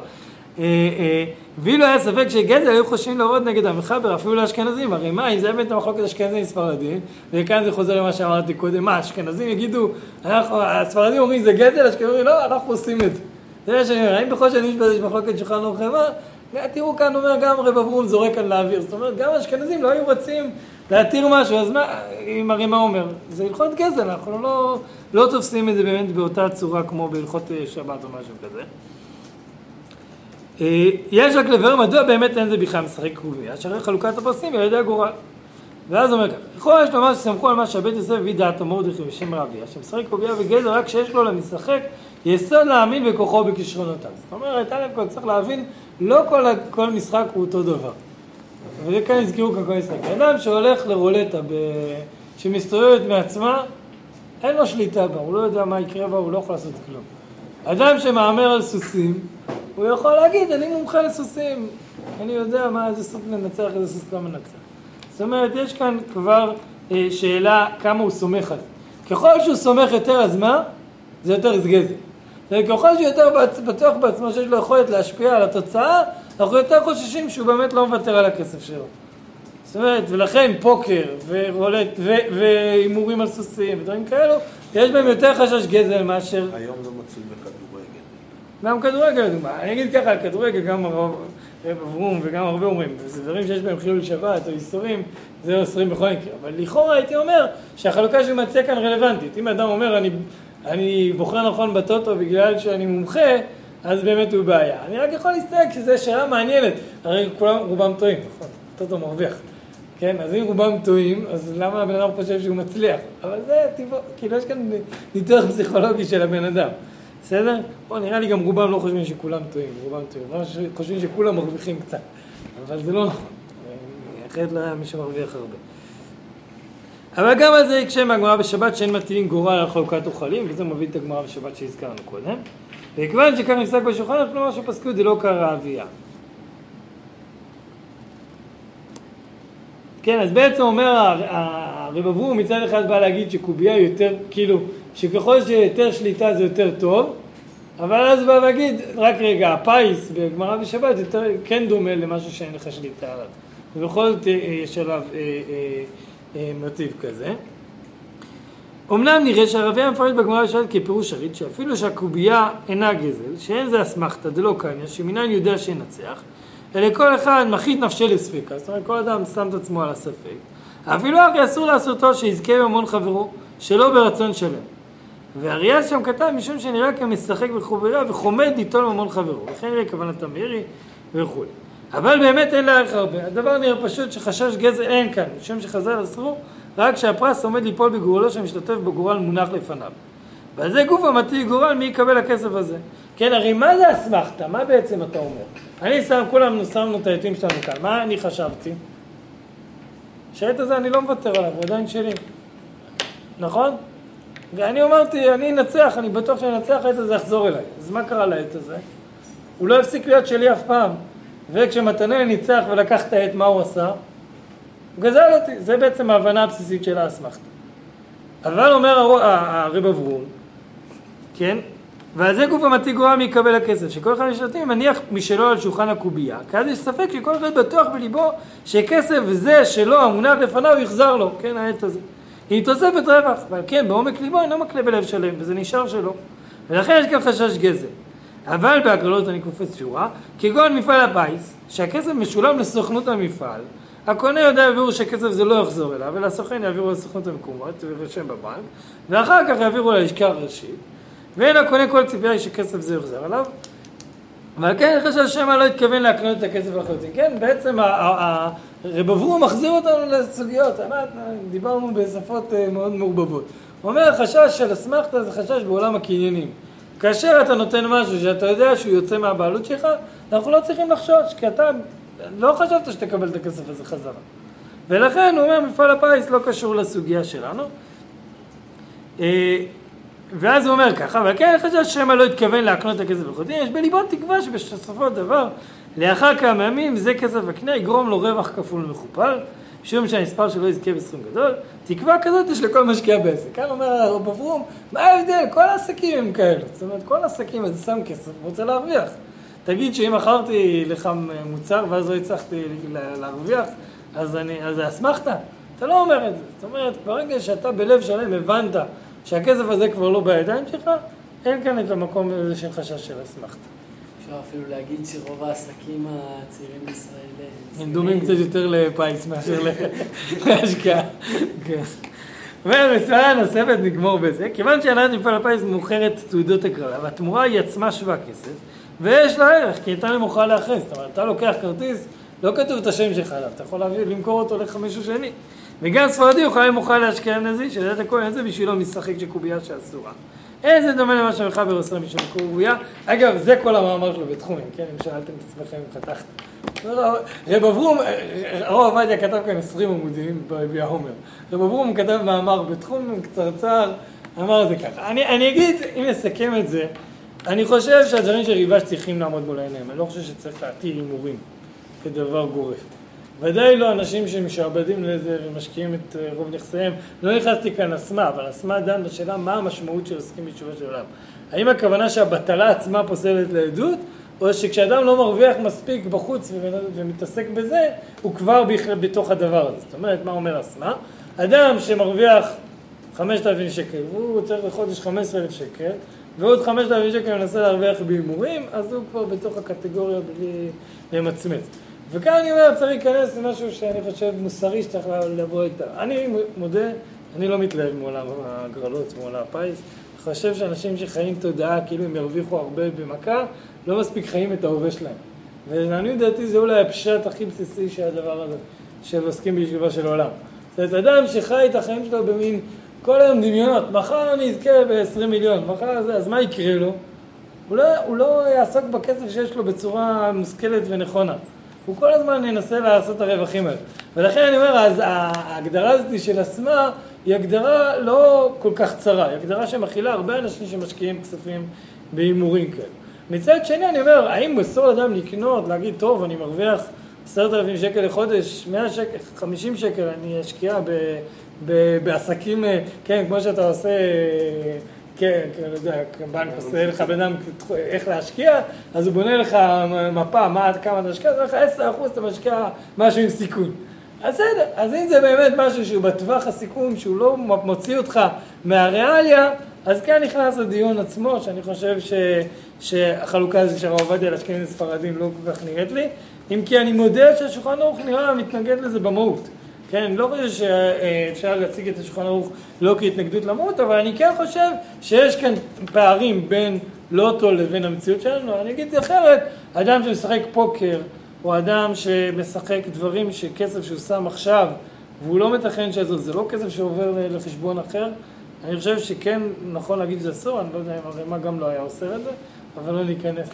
אה, ואילו היה ספק שגזל היו חושבים להורות נגד המחבר, אפילו לאשכנזים, הרי מה, אם זה באמת המחלוקת אשכנזים ספרדים, וכאן זה חוזר למה שאמרתי קודם, מה, אשכנזים יגידו, אנחנו, הספרדים אומרים זה גזל, אשכנזים אומרים לא, אנחנו עושים את זה. זה מה שאני אומר, האם בכל שנים יש מחלוקת שולחן ערוך חמה, תראו כאן אומר גם רב אברום זורק כאן לאוויר, זאת אומרת גם האשכנזים לא היו רוצים להתיר משהו, אז מה, אם הרי מה אומר? זה הלכות גזל, אנחנו לא, לא תופסים את זה באמת באותה צורה כמו בהלכות אה, שבת או משהו כזה. אה, יש רק לברר מדוע באמת אין זה בכלל משחק קוביה, שהרי חלוקת הפרסים היא על ידי הגורל. ואז אומר ככה, לכאורה יש לומר שסמכו על מה שהבית יוסף הביא דעת מרדכי בשם רביה, שמשחק קוביה וגזר רק כשיש לו למשחק יסוד להאמין בכוחו ובכישרונותיו. זאת אומרת, א' כל צריך להבין, לא כל, כל משחק הוא אותו דבר. וכאן הזכירו כאן כל משחק. אדם שהולך לרולטה, ב... שמסתובבת מעצמה, אין לו שליטה בה, הוא לא יודע מה יקרה בה, הוא לא יכול לעשות כלום. אדם שמהמר על סוסים, הוא יכול להגיד, אני מומחה לסוסים, אני יודע מה איזה סוס מנצח, איזה סוס לא מנצח. זאת אומרת, יש כאן כבר אה, שאלה כמה הוא סומך על זה. ככל שהוא סומך יותר, אז מה? זה יותר הסגזל. וככל שהוא יותר בט- בטוח בעצמו שיש לו יכולת להשפיע על התוצאה, אנחנו יותר חוששים שהוא באמת לא מוותר על הכסף שלו. זאת אומרת, ולכן פוקר ורולט והימורים על סוסים ודברים כאלו, יש בהם יותר חשש גזל מאשר היום לא מצוי בכדורגל. גם כדורגל לדוגמה. אני אגיד ככה, כדורגל גם הרב רב אברום וגם הרבה אומרים, זה דברים שיש בהם חילול שבת או איסורים, זה אוסרים בכל מקרה. אבל לכאורה הייתי אומר שהחלוקה שהוא מציע כאן רלוונטית. אם אדם אומר אני, אני בוחר נכון בטוטו בגלל שאני מומחה, אז באמת הוא בעיה. אני רק יכול להסתייג שזו שאלה מעניינת. הרי כולם, רובם טועים, נכון? טוטו מרוויח. כן, אז אם רובם טועים, אז למה הבן אדם חושב שהוא מצליח? אבל זה טבעו, כאילו יש כאן ניתוח פסיכולוגי של הבן אדם. בסדר? פה נראה לי גם רובם לא חושבים שכולם טועים, רובם טועים. חושבים שכולם מרוויחים קצת. אבל זה לא נכון. אחרת לא היה מי שמרוויח הרבה. אבל גם על זה יקשה מהגמרא בשבת שאין מטילים גורל על חלוקת אוכלים, וזה מביא את הגמרא בשבת שהזכרנו קודם. וכיוון שכך נפסק בשולחן, אנחנו לומר שפסקו דלא קרא אביה. כן, אז בעצם אומר הר- הרב אברום מצד אחד בא להגיד שקובייה יותר, כאילו, שככל שיותר שליטה זה יותר טוב, אבל אז בא להגיד, רק רגע, הפיס בגמרא בשבת יותר כן דומה למשהו שאין לך שליטה עליו. ובכל זאת אה, יש עליו אה, אה, אה, מוטיב כזה. אמנם נראה שהרביע מפרש בגמרא בשבת כפירוש שריד, שאפילו שהקובייה אינה גזל, שאין זה אסמכתא דלא קניא, שמניין יודע שינצח, אלא כל אחד מחית נפשי לספיקה, זאת אומרת כל אדם שם את עצמו על הספק. אפילו אחי אסור לעשותו שיזכה בממון חברו, שלא ברצון שלם. והאריאל שם כתב משום שנראה כמשחק בחובייה וחומד ליטול ממון חברו, וכן נראה כוונת המאירי וכולי. אבל באמת אין לערך הרבה. הדבר נראה פשוט שחשש גזל אין כאן, משום שחז"ל אסרו רק שהפרס עומד ליפול בגורלו שמשתתף בגורל מונח לפניו. ועל זה גוף המטיל גורל מי יקבל הכסף הזה. כן, הרי מה זה אסמכתה? מה בעצם אתה אומר? אני שם, כולם שמנו את העטים שלנו כאן, מה אני חשבתי? שהעט הזה אני לא מוותר עליו, הוא עדיין שלי. נכון? ואני אמרתי, אני אנצח, אני בטוח שאני אנצח, העט הזה יחזור אליי. אז מה קרה לעט הזה? הוא לא הפסיק להיות שלי אף פעם. וכשמתנאל ניצח ולקח את העט, מה הוא עשה? הוא גזל אותי. זה בעצם ההבנה הבסיסית של האסמכתה. אבל אומר הר- הרב אברום, כן? ועל זה גוף גורל מי יקבל הכסף, שכל אחד משלטים מניח משלו על שולחן הקובייה, כי אז יש ספק שכל אחד בטוח בליבו שכסף זה שלו המונח לפניו יחזר לו, כן, העט הזה. היא תוספת רווח, ועל כן בעומק ליבו אינו מקנה בלב שלם, וזה נשאר שלו. ולכן יש כאן חשש גזל. אבל בהקללות אני קופץ שורה, כגון מפעל הפיס, שהכסף משולם לסוכנות המפעל, הקונה יודע בבירור שהכסף זה לא יחזור אליו, אלא הסוכן יעבירו לסוכנות המקומות, ויירשם בבנק, ואחר כך יעבירו ללשכה הראשית, ואין הקונה כל ציפייה שכסף זה יוחזר אליו. ועל כן אני חושב שמא לא התכוון להקנות את הכסף לחלוטין. כן, בעצם ה- ה- ה- רב אברום מחזיר אותנו לסוגיות, דיברנו בשפות אה, מאוד מעורבבות. הוא אומר, החשש של אסמכתה זה חשש בעולם הקניינים. כאשר אתה נותן משהו שאתה יודע שהוא יוצא מהבעלות שלך, אנחנו לא צריכים לחשוש, כי אתה לא חשבת שתקבל את הכסף הזה חזרה. ולכן הוא אומר, מפעל הפיס לא קשור לסוגיה שלנו. אה, ואז הוא אומר ככה, אבל כן חושב שמא לא התכוון להקנות את הכסף לחוטין, יש בליבו תקווה שבסופו של דבר, לאחר כמה ימים, זה כסף הקנה יגרום לו רווח כפול ומכופל, משום שהמספר שלו יזכה בסכום גדול, תקווה כזאת יש לכל משקיע בעסק. כאן אומר הרב אברום, מה ההבדל? כל העסקים הם כאלה. זאת אומרת, כל העסקים, אז שם כסף, רוצה להרוויח. תגיד שאם מכרתי לך מוצר ואז לא הצלחתי לה- להרוויח, אז אני, אז זה אסמכתה? אתה לא אומר את זה. זאת אומרת, ברגע שאתה בלב שלם הבנת שהכסף הזה כבר לא בידיים שלך, אין כאן את המקום הזה של חשש של אסמכתה. אפשר אפילו להגיד שרוב העסקים הצעירים בישראל... אה, הם דומים קצת יותר לפיס מאשר להשקעה. כן. ומשימה נוספת נגמור בזה, כיוון שהנהלת מפעל הפיס מוכרת תעודות הגרלה והתמורה היא עצמה שווה כסף ויש לה ערך כי הייתה למוכרה לאחרי, זאת אומרת אתה לוקח כרטיס, לא כתוב את השם שלך עליו, אתה יכול למכור אותו למישהו שני וגם ספרדי יוכל למוכר להשקיע נזי, שלדעת הכל אין זה בשבילו משחק של קובייה שאסורה אין זה דומה למה שמחבר עושה משום קובייה אגב זה כל המאמר שלו בתחומים, כן אם שאלתם את עצמכם אם חתכתם רב אברום, הרב עובדיה כתב כאן עשרים עמודים ביביע עומר. רב אברום כתב מאמר בתחום קצרצר, אמר זה ככה. אני, אני אגיד, אם נסכם את זה, אני חושב שהדברים של ריבש צריכים לעמוד מול העיניים. אני לא חושב שצריך להטיל הימורים כדבר גורף. ודאי לא אנשים שמשעבדים לזה ומשקיעים את אה, רוב נכסיהם. לא נכנסתי כאן אסמה, אבל אסמה דן בשאלה מה המשמעות של עוסקים בתשובה של עולם. האם הכוונה שהבטלה עצמה פוסלת לעדות, או שכשאדם לא מרוויח מספיק בחוץ ומתעסק בזה, הוא כבר בתוך הדבר הזה. זאת אומרת, מה אומר אסמה? אדם שמרוויח 5,000 שקל, והוא צריך לחודש 15,000 שקל, ועוד 5,000 שקל מנסה להרוויח בהימורים, אז הוא כבר בתוך הקטגוריה בלי למצמץ. וכאן אני אומר, צריך להיכנס למשהו שאני חושב מוסרי שצריך לבוא איתה. אני מודה, אני לא מתלהב מעולם הגרלות, מעולם הפיס. חושב שאנשים שחיים תודעה כאילו הם ירוויחו הרבה במכה, לא מספיק חיים את ההווה שלהם. ולעניות דעתי זה אולי הפשט הכי בסיסי של הדבר הזה, של עוסקים בישיבה של עולם. זאת אומרת, אדם שחי את החיים שלו במין כל היום דמיונות, מחר אני אזכה ב-20 מיליון, מחר זה, אז מה יקרה לו? הוא לא, הוא לא יעסוק בכסף שיש לו בצורה מושכלת ונכונה. הוא כל הזמן ינסה לעשות את הרווחים האלה. ולכן אני אומר, אז ההגדרה הזאת של עצמה היא הגדרה לא כל כך צרה, היא הגדרה שמכילה הרבה אנשים שמשקיעים כספים בהימורים כאלה. מצד שני אני אומר, האם אסור אדם לקנות, להגיד, טוב, אני מרוויח עשרת אלפים שקל לחודש, מאה שקל, חמישים שקל, אני אשקיע ב, ב, בעסקים, כן, כמו שאתה עושה, כן, אני לא יודע, בנק עושה לך בן אדם איך להשקיע, אז הוא בונה לך מפה, מה, כמה אתה משקיע, אז לך עשר אחוז אתה משקיע משהו עם סיכון. אז בסדר, אז אם זה באמת משהו שהוא בטווח הסיכון, שהוא לא מוציא אותך מהריאליה, אז כאן נכנס לדיון עצמו, שאני חושב ש, שהחלוקה הזו של הרב עובדיה לאשכנזים ספרדים לא כל כך נראית לי, אם כי אני מודה שהשולחן ערוך נראה מתנגד לזה במהות. כן, לא חושב שאפשר להציג את השולחן ערוך לא כהתנגדות למהות, אבל אני כן חושב שיש כאן פערים בין לוטו לבין המציאות שלנו. אני אגיד אחרת, אדם שמשחק פוקר, או אדם שמשחק דברים שכסף שהוא שם עכשיו, והוא לא מתכן שזה, זה לא כסף שעובר לחשבון אחר, אני חושב שכן נכון להגיד שזה אסור, אני לא יודע אם הרמ"א גם לא היה אוסר את זה, אבל לא ניכנס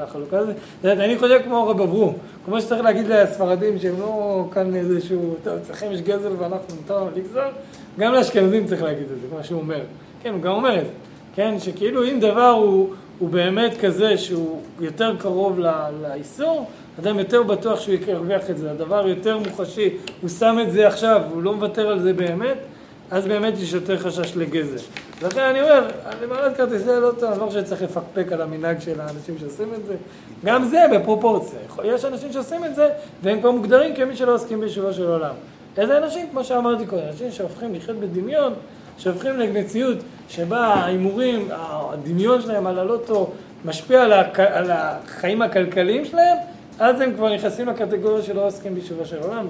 לחלוקה הזאת. אני חושב כמו רב אברום, כמו שצריך להגיד לספרדים שהם לא כאן איזשהו, טוב, אצלכם יש גזל ואנחנו מותר לנו לגזול, גם לאשכנזים צריך להגיד את זה, כמו שהוא אומר. כן, הוא גם אומר את זה. כן, שכאילו אם דבר הוא, הוא באמת כזה שהוא יותר קרוב לאיסור, אדם יותר בטוח שהוא ירוויח את זה, הדבר יותר מוחשי, הוא שם את זה עכשיו, הוא לא מוותר על זה באמת, אז באמת יש יותר חשש לגזל. לכן אני אומר, למעט כרטיסי לא טוב, אני לא חושב שצריך לפקפק על המנהג של האנשים שעושים את זה. גם זה בפרופורציה. יש אנשים שעושים את זה, והם כבר מוגדרים כמי שלא עוסקים בישיבה של עולם. איזה אנשים, כמו שאמרתי קודם, אנשים שהופכים לחיות בדמיון, שהופכים למציאות שבה ההימורים, הדמיון שלהם על הלוטו משפיע על, הק... על החיים הכלכליים שלהם, אז הם כבר נכנסים לקטגוריה שלא עוסקים בישיבה של עולם,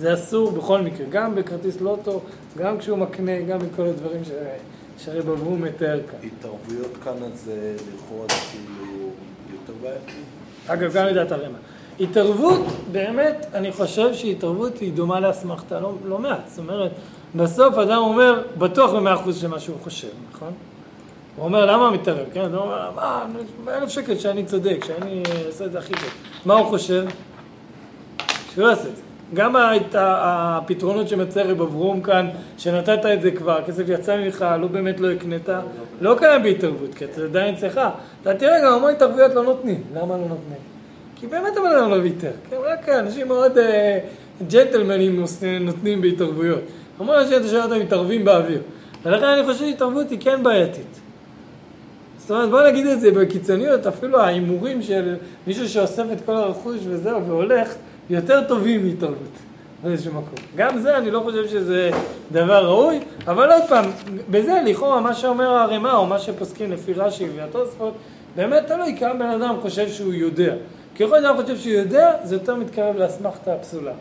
וזה אסור בכל מקרה, גם בכרטיס לוטו, גם כשהוא מקנה, גם בכל הדברים ש... שהרי בבוא מתאר כאן. התערבויות כאן אז לכאורה זה כאילו יותר בעייתי? אגב, גם לדעת הרמ"א. התערבות, באמת, אני חושב שהתערבות היא דומה לאסמכתה לא, לא מעט. זאת אומרת, בסוף אדם אומר, בטוח במאה אחוז שמה שהוא חושב, נכון? הוא אומר, למה מתערב? כן, הוא אומר, מה, אלף שקל שאני צודק, שאני אעשה את זה הכי טוב. מה הוא חושב? שהוא לא יעשה את זה. גם הפתרונות שמציע רב אברום כאן, שנתת את זה כבר, הכסף יצא ממך, לא באמת לא הקנית, לא קיים בהתערבות, כי אתה עדיין אצלך. אתה תראה גם המון התערבויות לא נותנים. למה לא נותנים? כי באמת הבן אדם לא ויתר. כן, רק אנשים מאוד אה, ג'נטלמנים נותנים בהתערבויות. המון אנשים אתה שואל אותם מתערבים באוויר. ולכן אני חושב שהתערבות היא כן בעייתית. זאת אומרת, בוא נגיד את זה בקיצוניות, אפילו ההימורים של מישהו שאוסף את כל הרכוש וזהו והולך, יותר טובים מהתערבות. באיזשהו מקום. גם זה, אני לא חושב שזה דבר ראוי, אבל עוד פעם, בזה לכאורה מה שאומר הערימה, או מה שפוסקים לפי רש"י והתוספות, באמת תלוי כמה בן אדם חושב שהוא יודע. ככל שאדם חושב שהוא יודע, זה יותר מתקרב לאסמכתה הפסולה.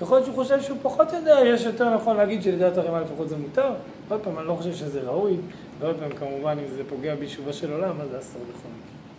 ככל שהוא חושב שהוא פחות יודע, יש יותר נכון להגיד שלדעת הרימה לפחות זה מותר. עוד פעם, אני לא חושב שזה ראוי, ועוד פעם, כמובן, אם זה פוגע ביישובה של עולם, אז זה אסור בכל מקרה.